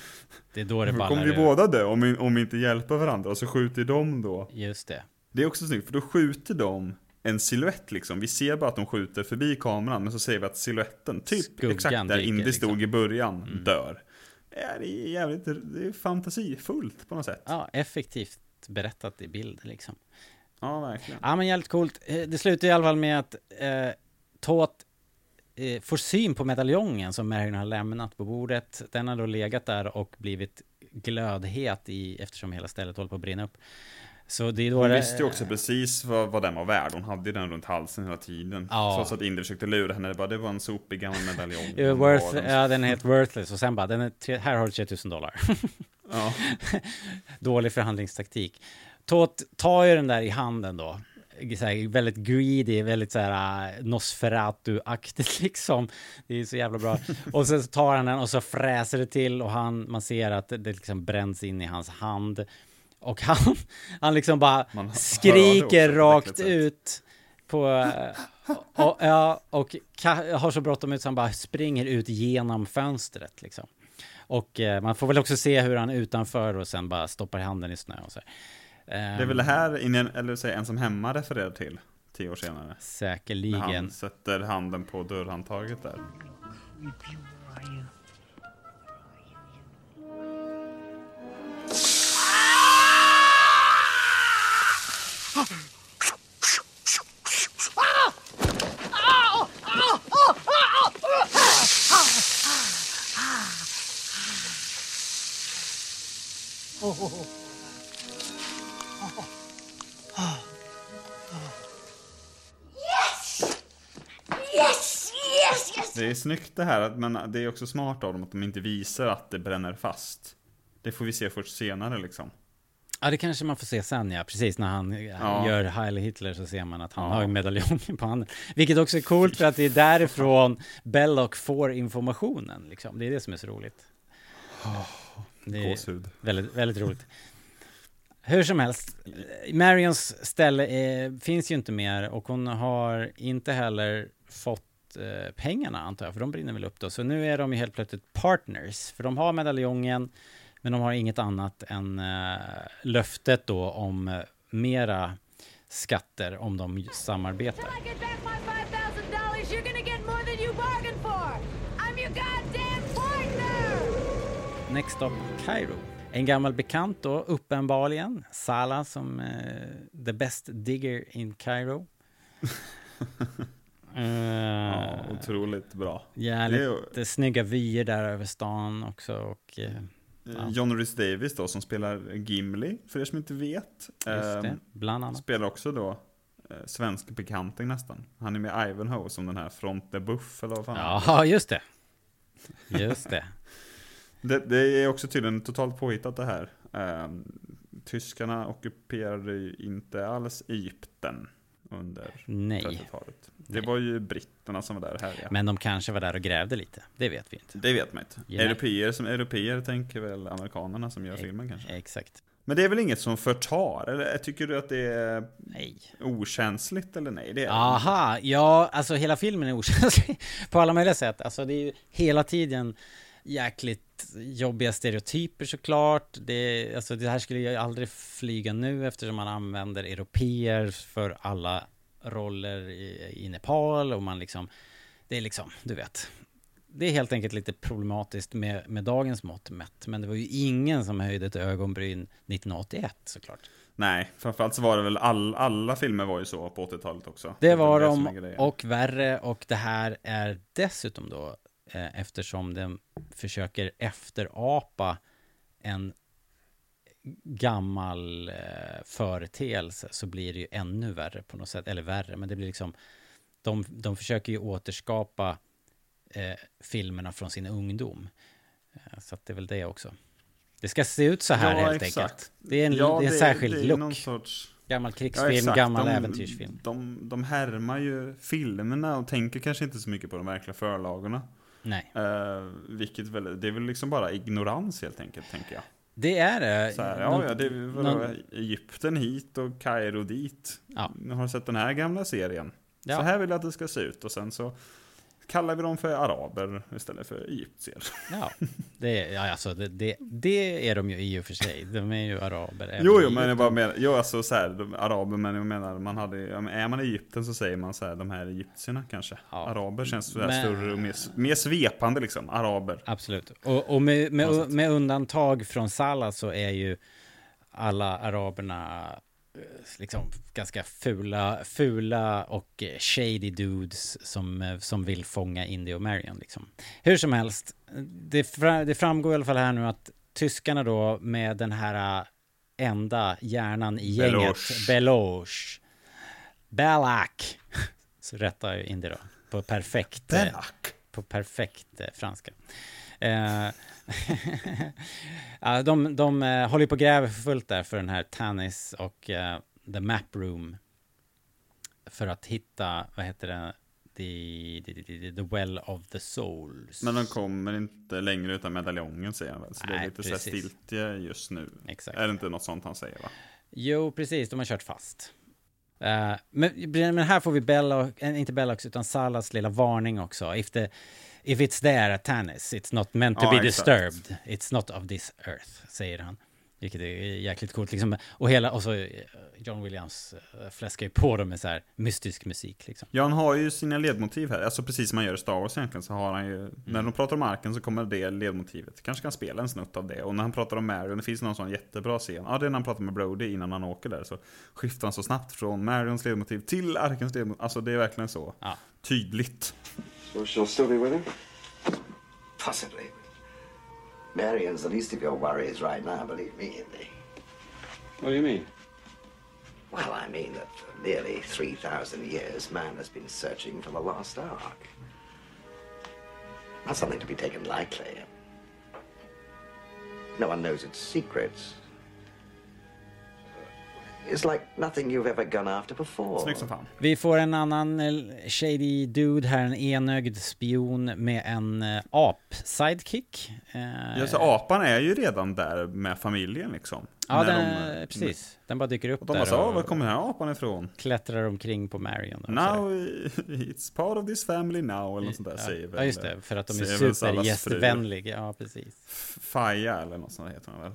Det är då det kommer vi ur. båda dö om vi, om vi inte hjälper varandra. Och så skjuter de då. Just det. Det är också snyggt, för då skjuter de en silhuett liksom. Vi ser bara att de skjuter förbi kameran, men så ser vi att siluetten, typ Skuggan exakt där Indy liksom. stod i början, dör. Ja, det är jävligt, det är fantasifullt på något sätt. Ja, effektivt berättat i bild liksom. Ja, verkligen. Ja, men jävligt coolt. Eh, Det slutar i alla fall med att eh, Tot eh, får syn på medaljongen som Marion har lämnat på bordet. Den har då legat där och blivit glödhet i, eftersom hela stället håller på att brinna upp. Så det Hon visste ju också precis vad, vad den var värd. Hon hade ju den runt halsen hela tiden. Ja. Trots att Indy försökte lura henne. Det, bara, det var en sopig gammal medaljong. Var worth, den. ja, den är helt worthless. Och sen bara, den är tre, här har du 3000 dollar. Ja. Dålig förhandlingstaktik. Tot tar ju den där i handen då. Så här, väldigt greedy, väldigt så här äh, Nosferatu-aktigt liksom. Det är så jävla bra. Och så tar han den och så fräser det till och han, man ser att det, det liksom bränns in i hans hand. Och han, han liksom bara Man skriker rakt ut på... äh, Och, ja, och ka- har så bråttom ut så han bara springer ut genom fönstret liksom. Och eh, man får väl också se hur han utanför och sen bara stoppar handen i snö och så. här. Det är väl det här, Indian, eller säg, en som hemma refererar till. tio år senare. När Säkerligen. han sätter handen på dörrhandtaget där. Det är snyggt det här, men det är också smart av dem att de inte visar att det bränner fast. Det får vi se först senare liksom. Ja, det kanske man får se sen, ja. Precis när han eh, gör Heil Hitler så ser man att han har ju medaljongen på handen. Vilket också är coolt för att det är därifrån Belloc får informationen. Liksom. Det är det som är så roligt. Det är Gåshud. väldigt, väldigt roligt. Hur som helst, eh, Marions ställe är, finns ju inte mer och hon har inte heller fått eh, pengarna antar jag, för de brinner väl upp då. Så nu är de ju helt plötsligt partners, för de har medaljongen, men de har inget annat än eh, löftet då om eh, mera skatter om de samarbetar. I get back my $5,000, you're gonna get more than you bargained for! I'm your goddamn partner! Next stop, Kairo. En gammal bekant då, uppenbarligen. Salah som eh, the best digger in Cairo. Ja, Eh, otroligt bra. Ja, Det är snygga vyer där över stan också och... eh, ja. John Rhys Davis då som spelar Gimli, för er som inte vet. Just det, Ehm, bland annat. Spelar också då eh, svensk bekanting nästan. Han är med Ivanhoe som den här front de buff eller vad fan Ja, just det. Just det. Det, det är också tydligen totalt påhittat det här. Ehm, tyskarna ockuperade ju inte alls Egypten under Nej. 30-talet. Det var ju britterna som var där här ja. Men de kanske var där och grävde lite. Det vet vi inte. Det vet man inte. Ja. Europeer som europeer tänker väl amerikanerna som gör filmen kanske. Exakt. Men det är väl inget som förtar? Eller tycker du att det är nej. okänsligt eller nej? Det är Aha, ja, alltså hela filmen är okänslig på alla möjliga sätt. Alltså det är ju hela tiden jäkligt jobbiga stereotyper såklart. Det, alltså det här skulle ju aldrig flyga nu eftersom man använder europeer för alla roller i, i Nepal och man liksom, det är liksom, du vet. Det är helt enkelt lite problematiskt med, med dagens mått mätt. Men det var ju ingen som höjde ett ögonbryn 1981 såklart. Nej, framförallt så var det väl all, alla filmer var ju så på 80-talet också. Det var de och värre och det här är dessutom då eh, eftersom den försöker efterapa en gammal eh, företeelse så blir det ju ännu värre på något sätt, eller värre, men det blir liksom de, de försöker ju återskapa eh, filmerna från sin ungdom. Eh, så att det är väl det också. Det ska se ut så här Ja, helt exakt. enkelt. Det är en, Ja, det är en särskild det är look. någon sorts- Gammal Ja, krigsfilm, exakt. gammal de, äventyrsfilm. De, de härmar ju filmerna och tänker kanske inte så mycket på de verkliga förlagorna. Nej. Eh, vilket väl, det är väl liksom bara ignorans helt enkelt, tänker jag. Det är det. Så här, ja, Någon- ja, det är någon- Egypten hit och Kairo dit. Ja. Nu har du sett den här gamla serien. Ja. Så här vill jag att det ska se ut. Och sen så kallar vi dem för araber istället för egyptier. Ja, det är, ja alltså, det, det, det är de ju i och för sig. De är ju araber. Jo, jo, men jag bara menar, jo, alltså så här, de, araber, men jag menar, man hade, ja, är man i Egypten så säger man så här, de här egyptierna kanske. Araber känns så Men- större och mer, mer svepande liksom, araber. Absolut. Och, och med, med, med undantag från Salah så är ju alla araberna liksom ganska fula, fula och eh, shady dudes som, eh, som vill fånga Indy och Marion liksom. Hur som helst, det, det framgår i alla fall här nu att tyskarna då med den här eh, enda hjärnan i gänget. Beloche, Belak, så rättar ju Indy då, på perfekt, eh, Belak. på perfekt eh, franska. Eh, ja, de de eh, håller på och gräver för fullt där för den här Tannis och eh, The Map Room. För att hitta, vad heter det, the, the, the, the Well of the Souls. Men de kommer inte längre utan medaljongen säger han väl. Så det är Nej, lite så precis. stiltje just nu. Exakt. Är det inte något sånt han säger va? Jo, precis, de har kört fast. Eh, men, men här får vi Bella, inte Bellox, utan Salas lilla varning också. If, the, if it's there Tannis, it's not meant to Ja, be exakt. disturbed. It's not of this earth, säger han. Vilket är jäkligt coolt liksom. Och hela, och så eh, John Williams eh, fläskar ju på dem med så här mystisk musik liksom. Ja, han har ju sina ledmotiv här. Alltså precis som man gör i Star Wars egentligen så har han ju... När de pratar om arken så kommer det ledmotivet. Kanske kan spela en snutt av det. Och när han pratar om Marion, det finns någon sån jättebra scen. Ja, det är när han pratar med Brody innan han åker där. Så skiftar han så snabbt från Marions ledmotiv till arkens ledmotiv. Alltså det är verkligen så tydligt. So she'll still be with him? Possibly. Marion's the least of your worries right now, believe me, Indy. What do you mean? Well, I mean that for nearly 3,000 years, man has been searching for the lost ark. Not something to be taken lightly. No one knows its secrets. It's like nothing you've ever gone after before. Snyggt som fan. Vi får en annan eh, shady dude här, en enögd spion med en eh, ap-sidekick. Eh, Ja, så apan är ju redan där med familjen liksom. Ja, När den, de- precis. Den bara dyker upp Och de där bara sa, var kommer den här apan ifrån? klättrar omkring på Marion. Now it's part of this family now, eller något sånt där Ja, säger ja, just det. För att de är väl supergästvänliga. Ja, precis. Faja eller något sånt heter hon väl?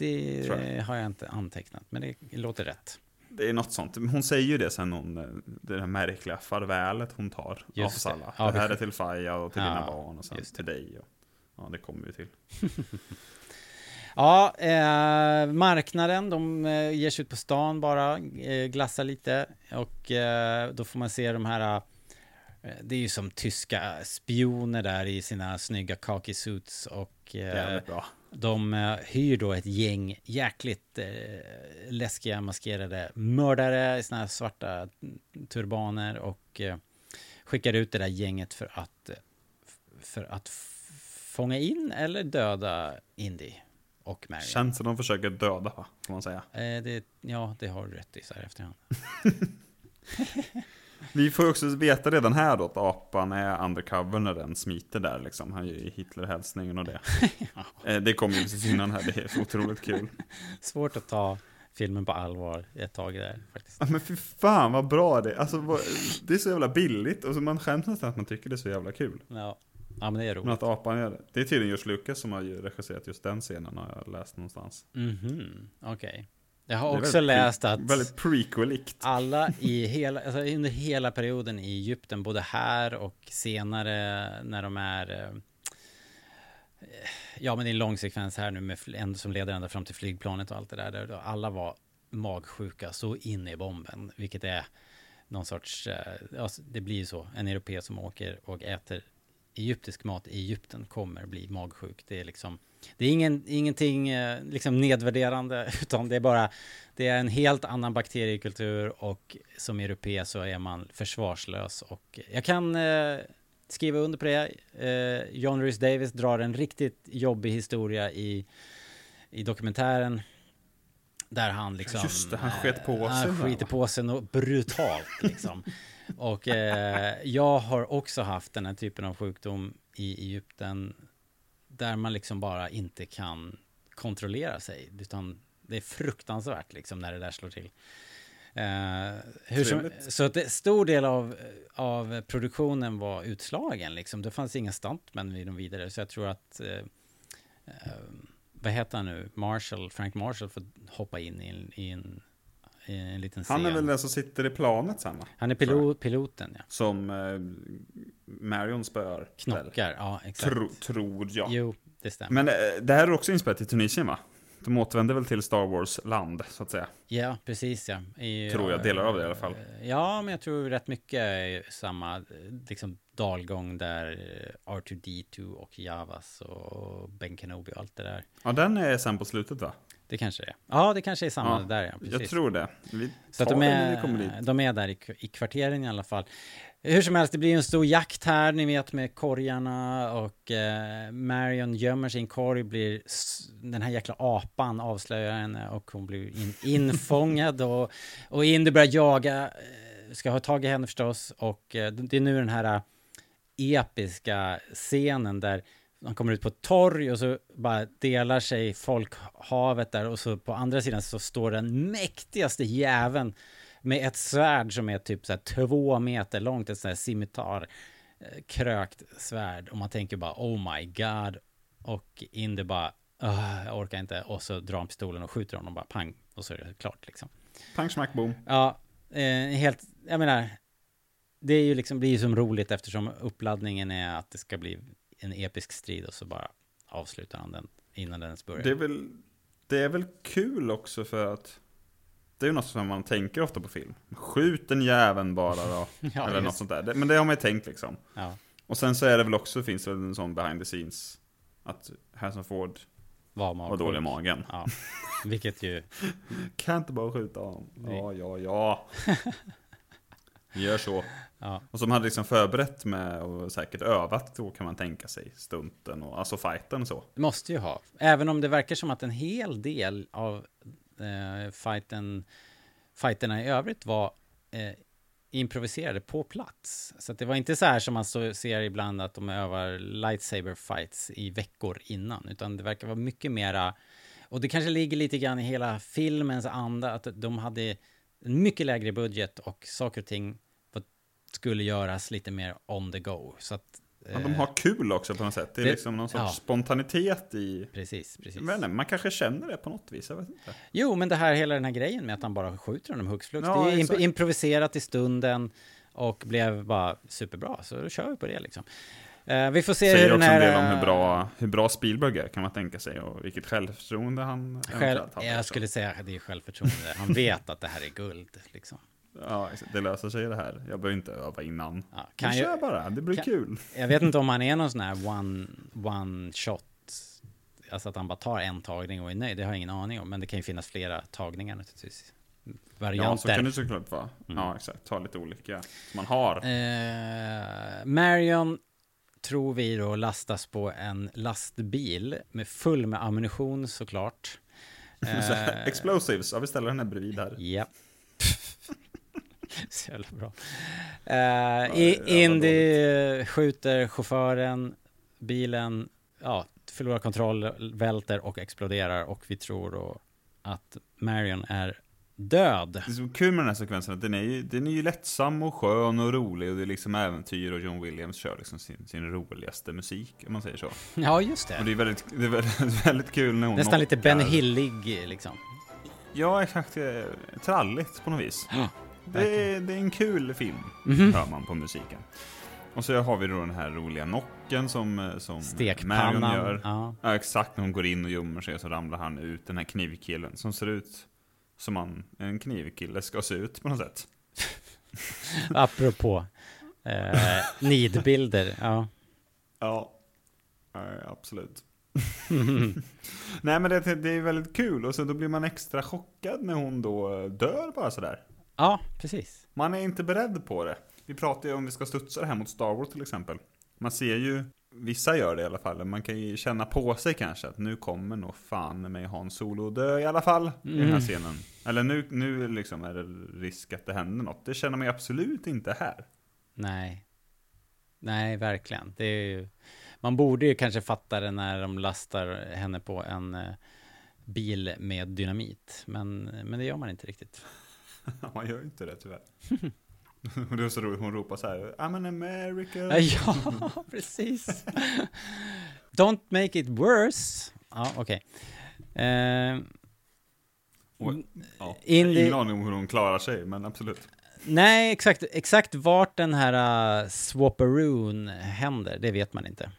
Det jag. har jag inte antecknat, men det låter rätt. Det är något sånt. Hon säger ju det sen hon, det där märkliga farvälet hon tar av Just oss det. alla. Det här är till Faja och till Ja, dina barn och sen till dig. Och, ja, det kommer vi till. Ja, eh, marknaden, de eh, ger sig ut på stan bara, eh, glassar lite och eh, då får man se de här eh, det är ju som tyska spioner där i sina snygga khaki suits och eh, Jävligt bra. De eh, hyr då ett gäng jäkligt eh, läskiga maskerade mördare i såna här svarta turbaner och eh, skickar ut det där gänget för att för att fånga in eller döda Indy och Marion. Känns som de försöker döda, va? Får man säga. Eh, det, ja, det har du rätt i så här efterhand. Vi får också veta redan här då att apan är undercover när den smiter där liksom. Han gör Hitler-hälsningen och det. Eh, Det kommer ju precis innan här, det är otroligt kul. Svårt att ta filmen på allvar ett tag där faktiskt. Ja, Men fy fan vad bra det är. Alltså, vad- det är så jävla billigt och så man skäms nästan att man tycker det är så jävla kul. Ja, ja men det är Men roligt. att apan gör det. Det är tydligen George Lucas som har regisserat just den scenen har jag läst någonstans. Mhm, okej. Jag har också läst att Väldigt prequelikt. alla i hela, alltså under hela perioden i Egypten, både här och senare när de är eh, Ja men det är en lång sekvens här nu med en som leder ända fram till flygplanet och allt det där. där alla var magsjuka så in i bomben. Vilket är någon sorts, alltså, det blir ju så. En europé som åker och äter egyptisk mat i Egypten kommer bli magsjuk. Det är liksom, det är ingen, ingenting eh, liksom nedvärderande, utan det är bara, det är en helt annan bakteriekultur och som europé så är man försvarslös. Och jag kan eh, skriva under på det. Eh, John Rhys Davis drar en riktigt jobbig historia i, i dokumentären. Där han liksom... Just det, han sket på eh, sig, Han skiter på sig något brutalt liksom. Och eh, jag har också haft den här typen av sjukdom i Egypten. Där man liksom bara inte kan kontrollera sig. Utan det är fruktansvärt liksom när det där slår till. Hur som, så att det, stor del av, av produktionen var utslagen liksom. Det fanns inga stuntmän vid dem vidare. Så jag tror att, eh, vad heter han nu, Marshall, Frank Marshall får hoppa in i en, i en, i en liten scen. Han är väl den som sitter i planet sen va? Han är pilot, piloten ja. Som Marion spöar. Knockar, ja exakt. Tro, tror jag. Jo, det stämmer. Men eh, det här är också inspelat i Tunisien va? De återvänder väl till Star Wars land, så att säga. Ja, precis ja. I, Tror jag, delar av det i alla fall. Ja, men jag tror rätt mycket är samma liksom, dalgång där eh, R2D2 och Javas och Ben Kenobi och allt det där. Ja, den är sen på slutet va? Det kanske det är. Ja, det kanske är samma Ja, där ja. Precis. jag tror det. Vi Så att tar de det när vi kommer är, dit. de är där i, i kvarteren i alla fall. Hur som helst, det blir en stor jakt här, ni vet med korgarna och eh, Marion gömmer sin korg, blir den här jäkla apan avslöjar henne och hon blir in, infångad och, och Indy börjar jaga, eh, ska ha tag i henne förstås och eh, det är nu den här eh, episka scenen där de kommer ut på ett torg och så bara delar sig folkhavet där och så på andra sidan så står den mäktigaste jäveln med ett svärd som är typ så här två meter långt, ett sånt här scimitar eh, krökt svärd och man tänker bara oh my god och Indy bara "Åh, jag orkar inte. Och så drar han pistolen och skjuter honom bara pang. Och så är det klart liksom. Pang, smack, boom. Ja, eh, helt, jag menar, det är ju liksom, blir ju som roligt eftersom uppladdningen är att det ska bli en episk strid och så bara avslutar han den innan den ens börjar. Det är väl, det är väl kul också för att det är ju något som man tänker ofta på film. Skjut den jäveln bara då. Ja, eller något sånt där. Det- Men det har man ju tänkt liksom. Ja. Och sen så är det väl också, finns det väl en sån behind the scenes. Att Harrison Ford Var var dålig i magen. Ja, vilket ju... Kan inte bara skjuta honom? Ja, ja, ja. Gör så. Ja. Och som hade liksom förberett med och säkert övat då kan man tänka sig stunten och alltså fighten och så. Måste ju ha. Även om det verkar som att en hel del av eh, fighten, fighterna i övrigt var eh, improviserade på plats. Så att det var inte så här som man så, ser ibland att de övar lightsaber fights i veckor innan, utan det verkar vara mycket mera och det kanske ligger lite grann i hela filmens anda att de hade en mycket lägre budget och saker och ting skulle göras lite mer on the go. Så att, Ja, de har kul också på något sätt. Det är det- liksom någon sorts ja. spontanitet i... Precis, precis. Men man kanske känner det på något vis, jag vet inte. Jo, men det här, hela den här grejen med att han bara skjuter honom hux flux. Ja, det är imp- improviserat i stunden och blev bara superbra. Så då kör vi på det liksom. Eh, vi får se Säger hur den också här... en del om hur eh, bra, hur bra Spielberg är, kan man tänka sig. Och vilket självförtroende han Själv, har jag också. skulle säga att det är självförtroende. Han vet att det här är guld liksom. Ja, det löser sig det här. Jag behöver inte öva innan. Ja, kan ju- kör bara, det blir kan- kul. Jag vet inte om han är någon sån här one, one shot. Alltså att han bara tar en tagning och är nöjd. Det har jag ingen aning om. Men det kan ju finnas flera tagningar naturligtvis. Ja, Varianter. så kan det såklart vara. Ja, exakt. Ta lite olika som man har. Eh, Marion tror vi då lastas på en lastbil med full med ammunition såklart. Eh, Explosives, ja vi ställer henne bredvid här. Ja. Så jävla bra. det Uh, jävla Indy skjuter chauffören, bilen, ja, förlorar kontroll, välter och exploderar och vi tror då att Marion är död. Det är så kul med den här sekvensen att den är, ju, den är ju lättsam och skön och rolig och det är liksom äventyr och John Williams kör liksom sin, sin roligaste musik om man säger så. Ja, just det. Och det är väldigt, det är väldigt, väldigt kul när hon Nästan lite knockar. Ben Hillig liksom. Ja, exakt. Tralligt på något vis. Det, är, det är en kul film, Mhm. hör man på musiken. Och så har vi då den här roliga nocken som, eh, som Marion gör. ja. exakt, när hon går in och gömmer sig så ramlar han ut, den här knivkillen, som ser ut som man, en knivkille ska se ut på något sätt. Apropå eh, nidbilder, ja. Ja, ja absolut. Nej men det, det är väldigt kul och så då blir man extra chockad när hon då dör bara sådär. Ja, precis. Man är inte beredd på det. Vi pratar ju om vi ska studsa det här mot Star Wars till exempel. Man ser ju, vissa gör det i alla fall, man kan ju känna på sig kanske att nu kommer nog fan med Han Solo dö i alla fall i den här Mm. scenen. Eller nu, nu liksom är det risk att det händer något. Det känner man ju absolut inte här. Nej. Nej, verkligen. Det är ju, man borde ju kanske fatta det när de lastar henne på en eh, bil med dynamit. Men, men det gör man inte riktigt. man gör ju inte det tyvärr. Och det är så roligt, hon ropar så här, I'm an American. Ja, precis. Don't make it worse. Ja, okej. Eh, Och, ja, Indy- Ingen aning om hur hon klarar sig, men absolut. nej, exakt, exakt vart den här uh, swapperoon händer, det vet man inte.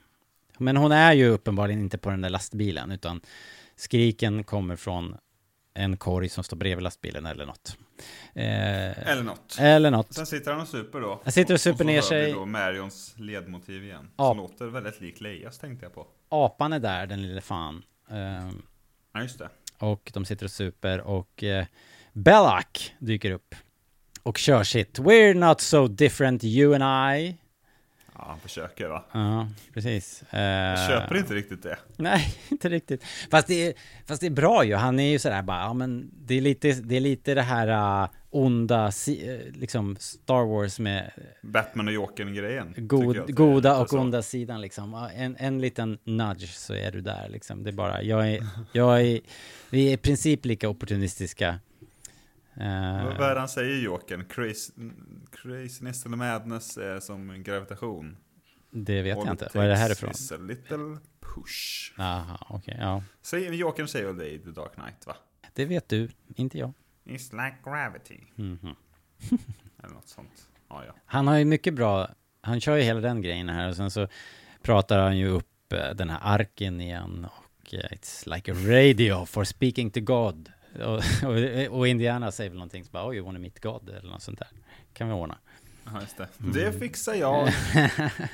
Men hon är ju uppenbarligen inte på den där lastbilen, utan skriken kommer från en korg som står bredvid lastbilen eller något. Eh, Eller något. Eller något. Sen sitter han och super då. Han sitter och super så ner sig. vi då Marions ledmotiv igen. Ja. Som låter väldigt lik Leias tänkte jag på. Apan är där, den lille fan. Eh, Ja, just det. Och de sitter och super och eh, Belloc dyker upp och kör sitt We're not so different you and I. Ja, han försöker va? Ja, precis. Jag Eh, köper inte riktigt det. Nej, inte riktigt. Fast det, är, fast det är bra ju. Han är ju sådär bara, ja men det är lite det, är lite det här uh, onda, si, eh, liksom Star Wars med Batman och Jokern-grejen. god, goda och onda sidan liksom. En, en liten nudge så är du där liksom. Det är bara, jag är, jag är, vi är i princip lika opportunistiska. Eh, Vad är det han säger Jokern? Crazy, craziness eller madness är som gravitation. Det vet All jag inte. Vad är det takes härifrån? is a little push. Jaha, okej, ja. Säger, Jokern säger väl det i The Dark Knight va? Det vet du, inte jag. It's like gravity. Mhm. Eller något sånt. Ja, ja. Han har ju mycket bra, han kör ju hela den grejen här och sen så pratar han ju upp eh, den här arken igen och eh, it's like a radio for speaking to God. Och, och, och Indiana säger väl någonting så bara, oh you wanna meet God eller något sånt där. Kan vi ordna. Ja, just det. Mm. Det fixar jag.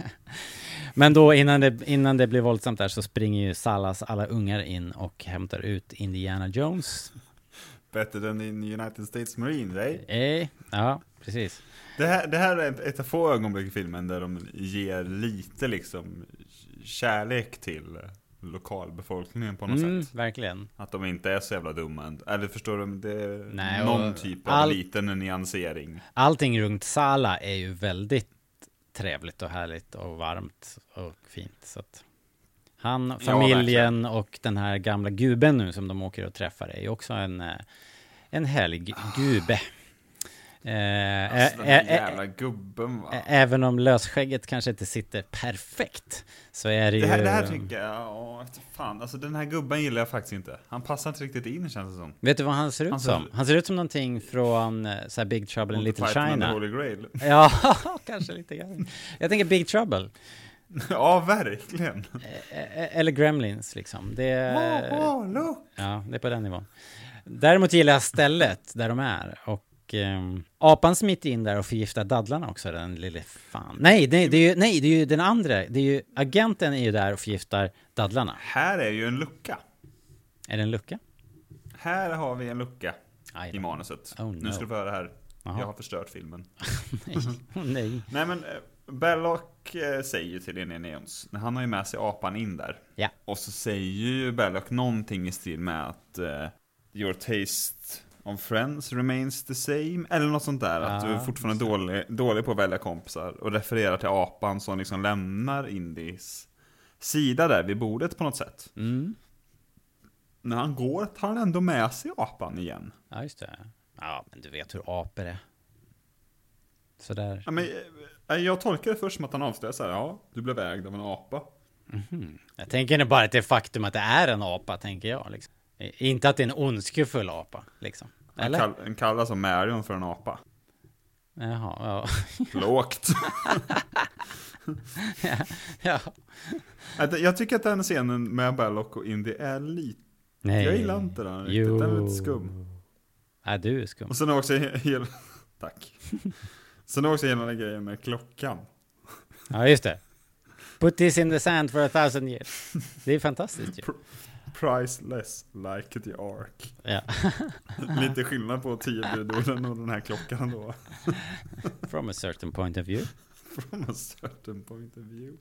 Men då innan det, innan det blir våldsamt där så springer ju Salas alla ungar in och hämtar ut Indiana Jones. Bättre than in United States Marines, eh? Eh, ja, precis. Det här, det här är ett- ett av få ögonblick i filmen där de ger lite liksom kärlek till lokalbefolkningen på något Mm, sätt. verkligen. Att de inte är så jävla dumma. Eller förstår du? Det är Nej, någon typ av all- liten nyansering. Allting runt Sala är ju väldigt trevligt och härligt och varmt och fint. Så att han, Ja, familjen och den här gamla guben nu som de åker och träffar är ju också en, eh, en härlig gube. Eh, Alltså den här ä- jävla gubben va. Även om lösskägget kanske inte sitter perfekt så är det, Det här, ju... det här tycker jag, ja, vet fan. Alltså den här gubben gillar jag faktiskt inte. Han passar inte riktigt in känns det som. Vet du vad han ser ut Han ser- som? Han ser ut som någonting från eh, så Big Trouble in Little China. Holy Grail. Ja, kanske lite grann. Jag tänker Big Trouble. Ja, verkligen. Eller Gremlins liksom. Det är, Åh, åh, look. ja, det är på den nivån. Däremot gillar jag stället där de är. Och ehm, apan smiter in där och förgiftar dadlarna också, den lille fan. Nej, det, det är ju, nej, det är ju den andra. Det är ju, agenten är ju där och förgiftar dadlarna. Här är ju en lucka. Är det en lucka? Här har vi en lucka i manuset. Oh, Nu no. ska du få höra här. Jaha. Jag har förstört filmen. nej. Oh, nej. Nej men, eh, Belloc eh, säger ju till Jones, han har ju med sig apan in där. Ja. Och så säger ju Belloc någonting i stil med att eh, Your taste of friends remains the same. Eller något sånt där. att du är Ja, fortfarande dålig, dålig på att välja kompisar. Och refererar till apan som liksom lämnar Indis sida där vid bordet på något sätt. Mm. När han går tar han ändå med sig apan igen. Ja, just det. Ja, men du vet hur apor är. Sådär. Ja, men, eh, jag tolkar det först som att han avslöjar så här, ja, du blev ägd av en apa. Mhm. Jag tänker bara att det är faktum att det är en apa, tänker jag. Liksom. Inte att det är en ondskefull apa, liksom. Eller? kall, en kallar som Marion för en apa. Jaha, ja. Lågt. ja. ja. Jag tycker att den scenen med Belloc och Indy är lite... Nej. Jag gillar inte den riktigt, Jo. den är lite skum. Nej, du är skum. Och sen också hela... Tack. Sen också hela den grejen med klockan. Ja, just det. Put this in the sand for a thousand years. Det är fantastiskt ju. Pr- Priceless like the ark. Ja. Lite skillnad på tio budorden och den här klockan då. From a certain point of view. From a certain point of view.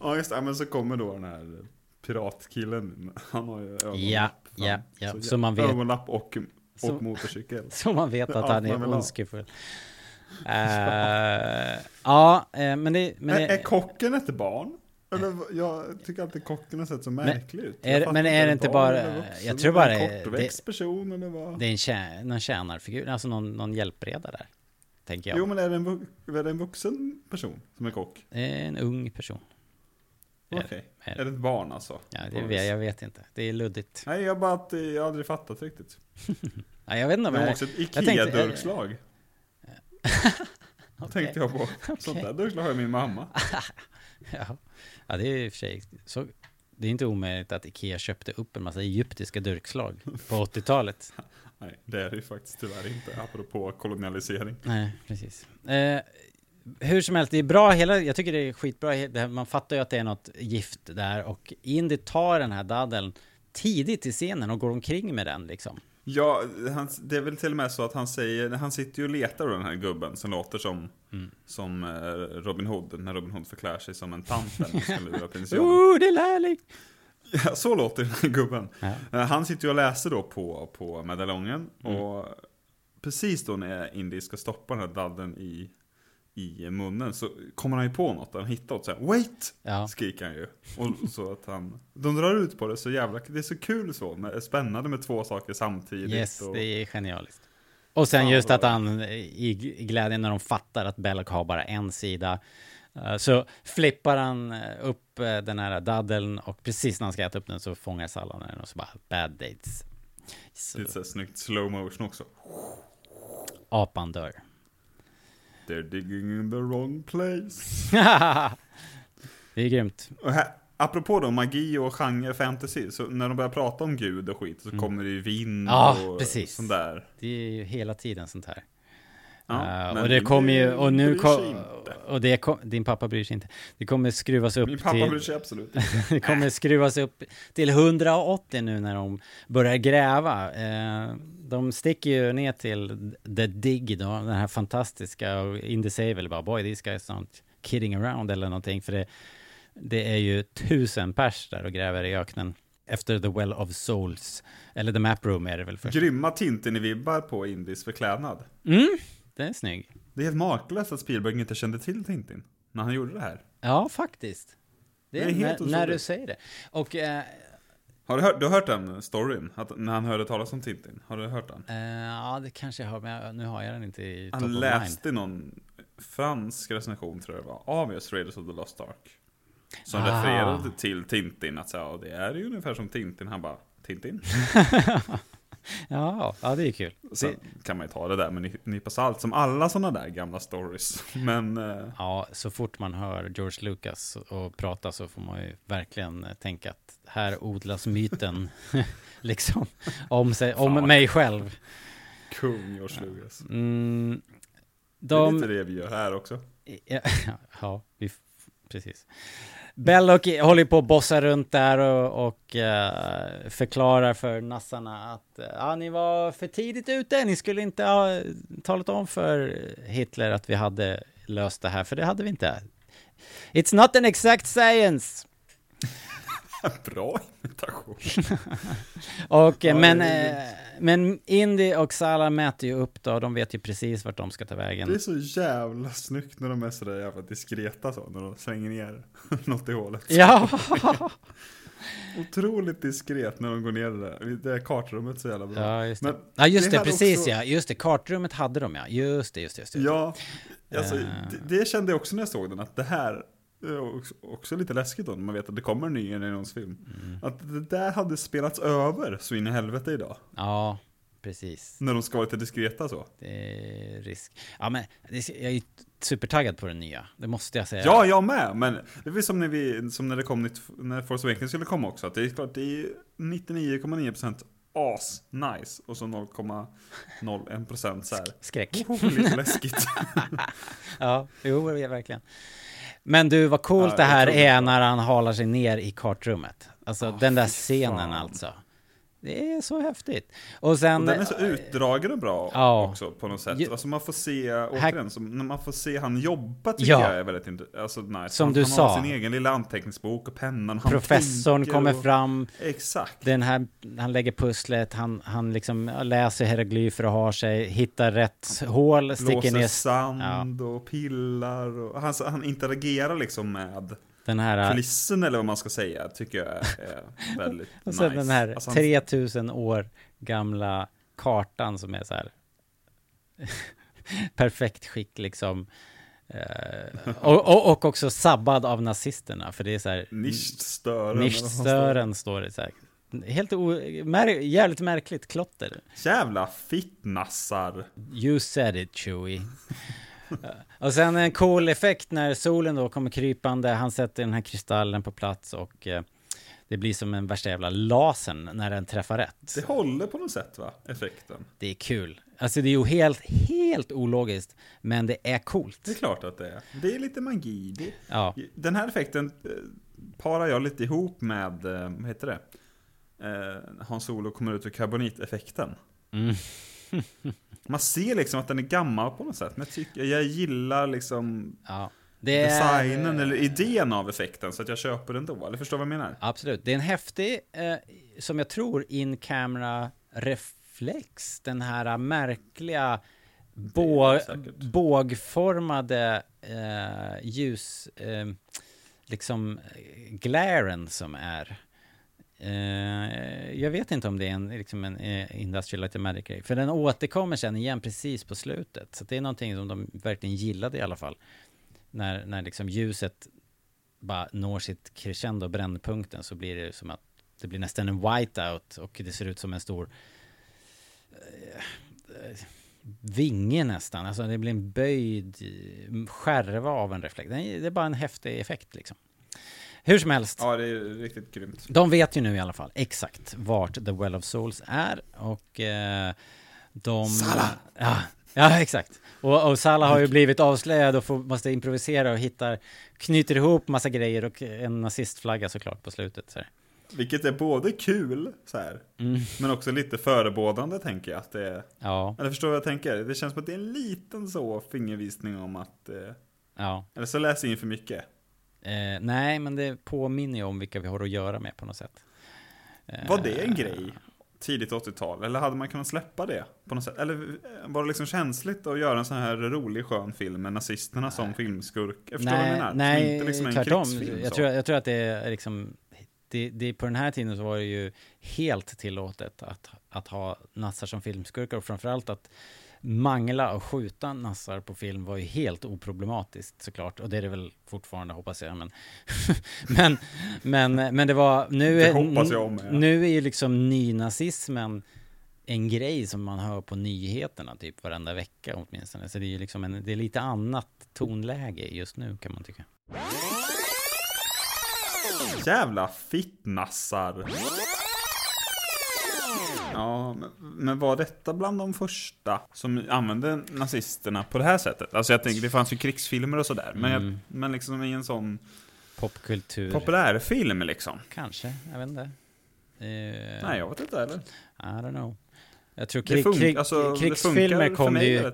Ja just det, men så kommer då den här piratkillen. Han har ju ögonlapp. Ja, ja, ja. Så, Så man vet- Ögonlapp och, och Så- motorcykel. Så man vet att han är ondskefull. Eh, ja, eh, men det... Men är, är kocken ett barn? Eller, jag tycker alltid kocken har sett så märklig ut. Är- men är det inte bara- vuxen? jag tror Är det bara En det- kortväxt person eller vad? det är en tjä, någon tjänarfigur, alltså någon, någon hjälpreda där. Tänker jag. Jo men är det, en, är det en vuxen person som är kock? Det en ung person. Okej. Är- Är det ett barn alltså? Ja, det vet, jag vet inte. Det är luddigt. Nej, jag bara att eh, jag har aldrig fattat riktigt. Ja, jag vet inte. Det men- var också ett Ikea-durkslag. Tänkte jag på. Sånt där durkslag har ju min mamma. ja. Ja, det är i och för sig så. Det är inte omöjligt att Ikea köpte upp en massa egyptiska durkslag på 80-talet. Nej, det är det ju faktiskt tyvärr inte, apropå kolonialisering. Nej, precis. Eh, hur som helst, det är bra hela, jag tycker det är skitbra, det här, man fattar ju att det är något gift där och Indy tar den här daddeln tidigt i scenen och går omkring med den liksom. Ja, han, det är väl till och med så att han säger, han sitter ju och letar den här gubben som låter som, Mm. som eh, Robin Hood, när Robin Hood förklär sig som en tant eller skulle lura prins John. Oh, det är lärling! Ja, så låter den här gubben. Ja. Eh, Han sitter ju och läser då på, på medaljongen Mm. och precis då när Indy ska stoppa den här dadden i, i munnen så kommer han ju på något, han hittar något så här, Wait! Ja. Skriker han ju. Och så att han, de drar ut på det så jävla, det är så kul så, med, spännande med två saker samtidigt. Yes, och, det är genialiskt. Och sen just att han i, glädjen när de fattar att Belloc har bara en sida Eh, Så flippar han eh, upp eh, den här daddeln och precis när han ska äta upp den så fångar salladen den och så bara bad dates. Så Lite så här snyggt slow motion också. apan dör. They're digging in the wrong place. det är grymt. Och här, apropå då magi och genre fantasy, så när de börjar prata om gud och skit så kommer det ju vind Ja, och precis. sånt där. Det är ju hela tiden sånt här. Ja, men och det kommer ju, och nu bryr sig kom, inte. och det kom, din pappa bryr sig inte. Det kommer skruvas upp Min pappa till, bryr sig absolut det kommer skruvas upp till 180 nu när de börjar gräva. Eh, de sticker ju ner till The Dig då, den här fantastiska, och väl bara boy these guys aren't kidding around eller någonting, för det, det är ju tusen pers där och gräver i öknen. Efter The Well of Souls, eller The Map Room är det väl först. Grymma Tintin-vibbar på Indis förklädnad. Mm, den är snygg. Det är helt makalöst att Spielberg inte kände till Tintin när han gjorde det här. Ja, faktiskt. Det är, Det är helt när, när du säger det. Och eh, Har du hört, du har hört den storyn? Att när han hörde talas om Tintin? Har du hört den? eh, ja, det kanske jag har, men jag, nu har jag den inte i top Han of läste någon fransk recension tror jag det var, av just Raiders of the Lost Ark. Som Ah. refererade till Tintin, att säga, det är ju ungefär som Tintin. Han bara, Tintin? ja, ja, det är kul. Sen kan man ju ta det där med en nypa salt, som alla sådana där gamla stories. Men... eh, Ja, så fort man hör George Lucas och prata så får man ju verkligen eh, tänka att här odlas myten, liksom, om, sig, om Fan mig själv. Kung George Lucas. Mm, Det är de, lite det vi gör här också. Ja, ja vi, precis. Belloc håller ju på att bossa runt där och, och uh, förklarar för nassarna att uh, ja, ni var för tidigt ute. Ni skulle inte ha talat om för Hitler att vi hade löst det här, för det hade vi inte. It's not an exact science. Bra imitation. Och, eh, Ja, men, det eh, men Indy och Salah mäter ju upp då, de vet ju precis vart de ska ta vägen. Det är så jävla snyggt när de är sådär jävla diskreta så, när de slänger ner något i hålet. Ja! Otroligt diskret när de går ner det där. Det kartrummet så jävla bra. Ja, just det. Men ja, just det, hade precis också- ja. Just det, kartrummet hade de ja. Just det, just det. Just det. Ja, alltså, Eh. det, det kände jag också när jag såg den, att det här är också, också lite läskigt då, när man vet att det kommer en ny i någons film. Mm. Att det där hade spelats över så in i helvete idag. Ja, precis. När de ska vara lite diskreta så. Det är risk. Ja, men jag är ju supertaggad på den nya. Det måste jag säga. Ja, jag med. Men det är som när, vi, som när det kom nytt, när Force Awakens skulle komma också. Att det är klart, det är 99,9% as nice. Och så 0,01% så här. Skräck. Oh, lite läskigt. ja, jo, verkligen. Men du, vad coolt Ja, det här är när han halar sig ner i kartrummet. Alltså Ah, den där scenen fan. alltså. Det är så häftigt. Och sen... Och den är så utdragen och bra Ja. också på något sätt. Ju- Alltså man får se, återigen, som, när man får se han jobba tycker Ja. jag är väldigt int- alltså, nice. Som han, du han sa. har sin egen lilla anteckningsbok och pennan. Han Professorn kommer och, fram. Exakt. Den här, han lägger pusslet, han, han liksom läser hieroglyfer och har sig, hittar rätt hål, sticker Blåser ner... sand och pillar. Och, han, han interagerar liksom med Den här... kulissen eller vad man ska säga. Tycker jag är väldigt Och sen nice. den här Alltså han- 3000 år gamla kartan som är så här perfekt skick liksom. Eh, och, och, och också sabbad av nazisterna, för det är så här Nischstören. Nischstören står det så här. Helt o, mär, jävligt märkligt klotter. Jävla fittnassar. You said it Chewie. Och sen en cool effekt när solen då kommer krypande, han sätter den här kristallen på plats och eh, det blir som en värsta jävla lasern när den träffar rätt. Det håller på något sätt va? Effekten. Det är kul. Alltså det är ju helt, helt ologiskt, men det är coolt. Det är klart att det är. Det är lite magi. Det, Ja. Den här effekten eh, parar jag lite ihop med, eh, vad heter det? Eh, Hans Solo kommer ut ur karboniteffekten. Mm. Man ser liksom att den är gammal på något sätt. Men jag, tycker, jag gillar liksom Ja. Är- designen eller idén av effekten så att jag köper den då. Eller förstår vad jag menar? Absolut. Det är en häftig, eh, som jag tror, in camera reflex. Den här märkliga bå, bågformade eh, ljus, eh, liksom eh, glaren som är. Uh, jag vet inte om det är en, liksom en eh, Industrial Light Magic grej. För den återkommer sen igen precis på slutet. Så det är någonting som de verkligen gillade i alla fall. när, när liksom ljuset bara når sitt crescendo, brännpunkten, så blir det som att det blir nästan en whiteout och det ser ut som en stor uh, vinge nästan. Alltså det blir en böjd eh, skärva av en reflekt. Det är bara en häftig effekt liksom. Hur som helst. Ja, det är riktigt grymt. De vet ju nu i alla fall exakt vart The Well of Souls är och eh, de... Salah! Ja, ja, exakt. Och, och Salah har ju blivit avslöjad och får, måste improvisera och hittar, knyter ihop massa grejer och en nazistflagga såklart på slutet. Så. Vilket är både kul, så här, Mm. men också lite förebådande tänker jag att det är. Ja. Eller förstår vad jag tänker? Det känns som att det är en liten så fingervisning om att... Eh, Ja. eller så läser jag in för mycket. Eh, nej, men det påminner ju om vilka vi har att göra med på något sätt. Eh, Var det en grej? Tidigt 80-tal? Eller hade man kunnat släppa det på något sätt? Eller eh, var det liksom känsligt att göra en sån här rolig skön film med nazisterna som filmskurk? Jag förstår vad jag Nej, menar? Nej inte liksom tvärtom. Jag tror, jag tror att det är liksom, det, det, på den här tiden så var det ju helt tillåtet att, att ha nassar som filmskurkar och framförallt att mangla och skjuta nassar på film var ju helt oproblematiskt såklart. Och det är det väl fortfarande hoppas jag. Men, men, men, men det var, nu är, hoppas jag med, ja. nu är ju liksom nynazismen en grej som man hör på nyheterna typ varenda vecka åtminstone. Så det är ju liksom en, det är lite annat tonläge just nu kan man tycka. Jävla fittnassar. Ja, men, var detta bland de första som använde nazisterna på det här sättet? Alltså jag tänker, det fanns ju krigsfilmer och sådär, men, Mm. jag, men liksom i en sån Popkultur. populärfilm liksom. Kanske, jag vet inte. Eh, Nej, jag vet inte heller. I don't know. Jag tror krig, krig, alltså, krigsfilmer kom det ju...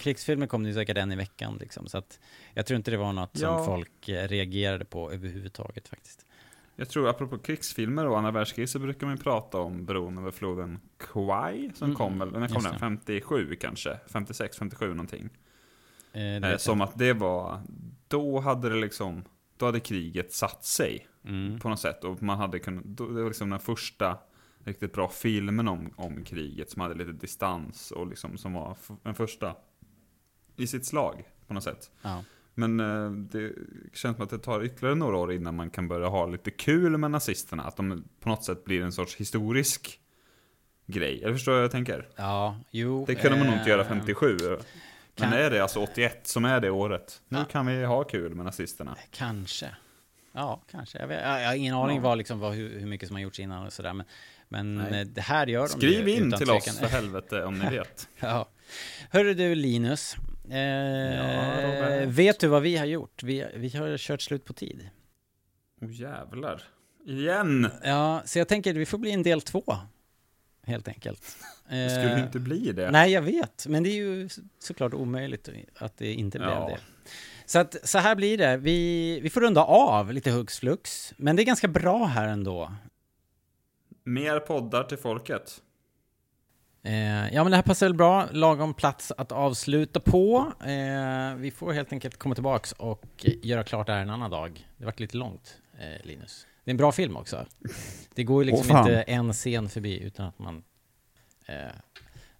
Krigsfilmer kom det ju säkert en i veckan liksom. Så att jag tror inte det var något Ja. som folk reagerade på överhuvudtaget faktiskt. Jag tror, apropå krigsfilmer och andra världskriget, så brukar man ju prata om bron över floden Kwai, som Mm, kom väl, när kom den? det. 57 kanske? 56, 57 någonting. Eh, Eh, som att det var, då hade det liksom, då hade kriget satt sig Mm. på något sätt. Och man hade kunnat, då, det var liksom den första riktigt bra filmen om, om kriget som hade lite distans och liksom som var den första i sitt slag på något sätt. Ja. Men eh, det känns som att det tar ytterligare några år innan man kan börja ha lite kul med nazisterna. Att de på något sätt blir en sorts historisk grej. Eller förstår du vad jag tänker? Ja, jo. Det kunde man nog inte göra eh, 57. Men är det alltså 81 som är det året? Nu Ja. kan vi ha kul med nazisterna. Kanske. Ja, kanske. Jag, vet, jag jag har ingen aning Ja. vad, liksom, vad, hur, hur mycket som har gjorts innan och sådär. Men, men Nej. eh, det här gör de Skriv ju in till tvekan. oss för helvete om ni vet. ja. Hörru du Linus. Eh, Robert. vet du vad vi har gjort? Vi, vi har kört slut på tid. Åh jävlar. Igen! Ja, så jag tänker att vi får bli en del två. Helt enkelt. Det skulle Eh, inte bli det. Nej, jag vet. Men det är ju såklart omöjligt att det inte blev Ja. det. Så att så här blir det. Vi, vi får runda av lite hux flux. Men det är ganska bra här ändå. Mer poddar till folket. Eh, ja, men det här passar väl bra. Lagom plats att avsluta på. Eh, vi får helt enkelt komma tillbaks och göra klart det här en annan dag. Det vart lite långt, eh, Linus. Det är en bra film också. Det går ju liksom fan. inte en scen förbi utan att man eh,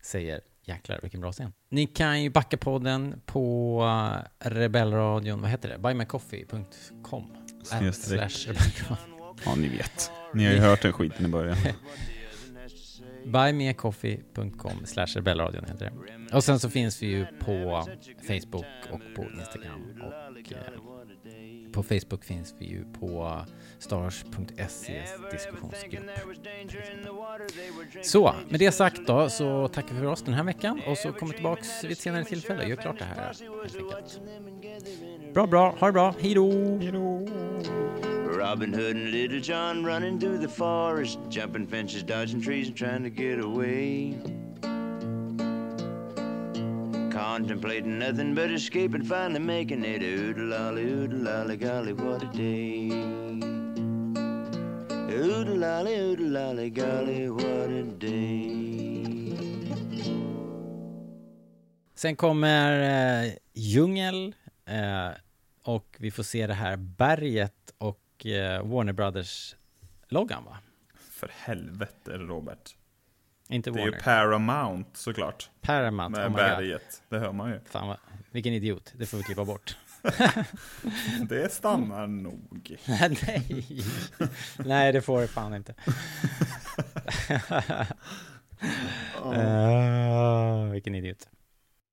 säger jäklar vilken bra scen. Ni kan ju backa podden på eh, Rebellradion, vad heter det? Buymecoffee.com Snedstreck. Ja, ni vet. Ni har ju hört den skiten i början. Buymeacoffee.com slash rebellradion heter det. Och sen så finns vi ju på Facebook och på Instagram. Och eh, på Facebook finns vi ju på stars.ses diskussionsgrupp. Så, med det sagt då så tackar vi för oss den här veckan och så kommer vi tillbaks vid ett senare tillfälle och gör klart det här. Bra, bra, ha det bra, hej då! Robin Hood and Little John running through the forest, jumping fences, dodging trees, and trying to get away. Contemplating nothing but escape and finally making it. Oodle-lolly, oodle-lolly, golly, what a day. Oodle-lolly, oodle-lolly, golly, what a day. Sen kommer eh, djungel eh, och vi får se det här berget och Warner Brothers-loggan va? För helvete Robert. Inte Det är Warner. ju Paramount såklart. Paramount, Med oh berget. Det hör man ju. Fan vad, vilken idiot, det får vi klippa bort. Det stannar nog. Nej, nej det får det fan inte. uh, vilken idiot.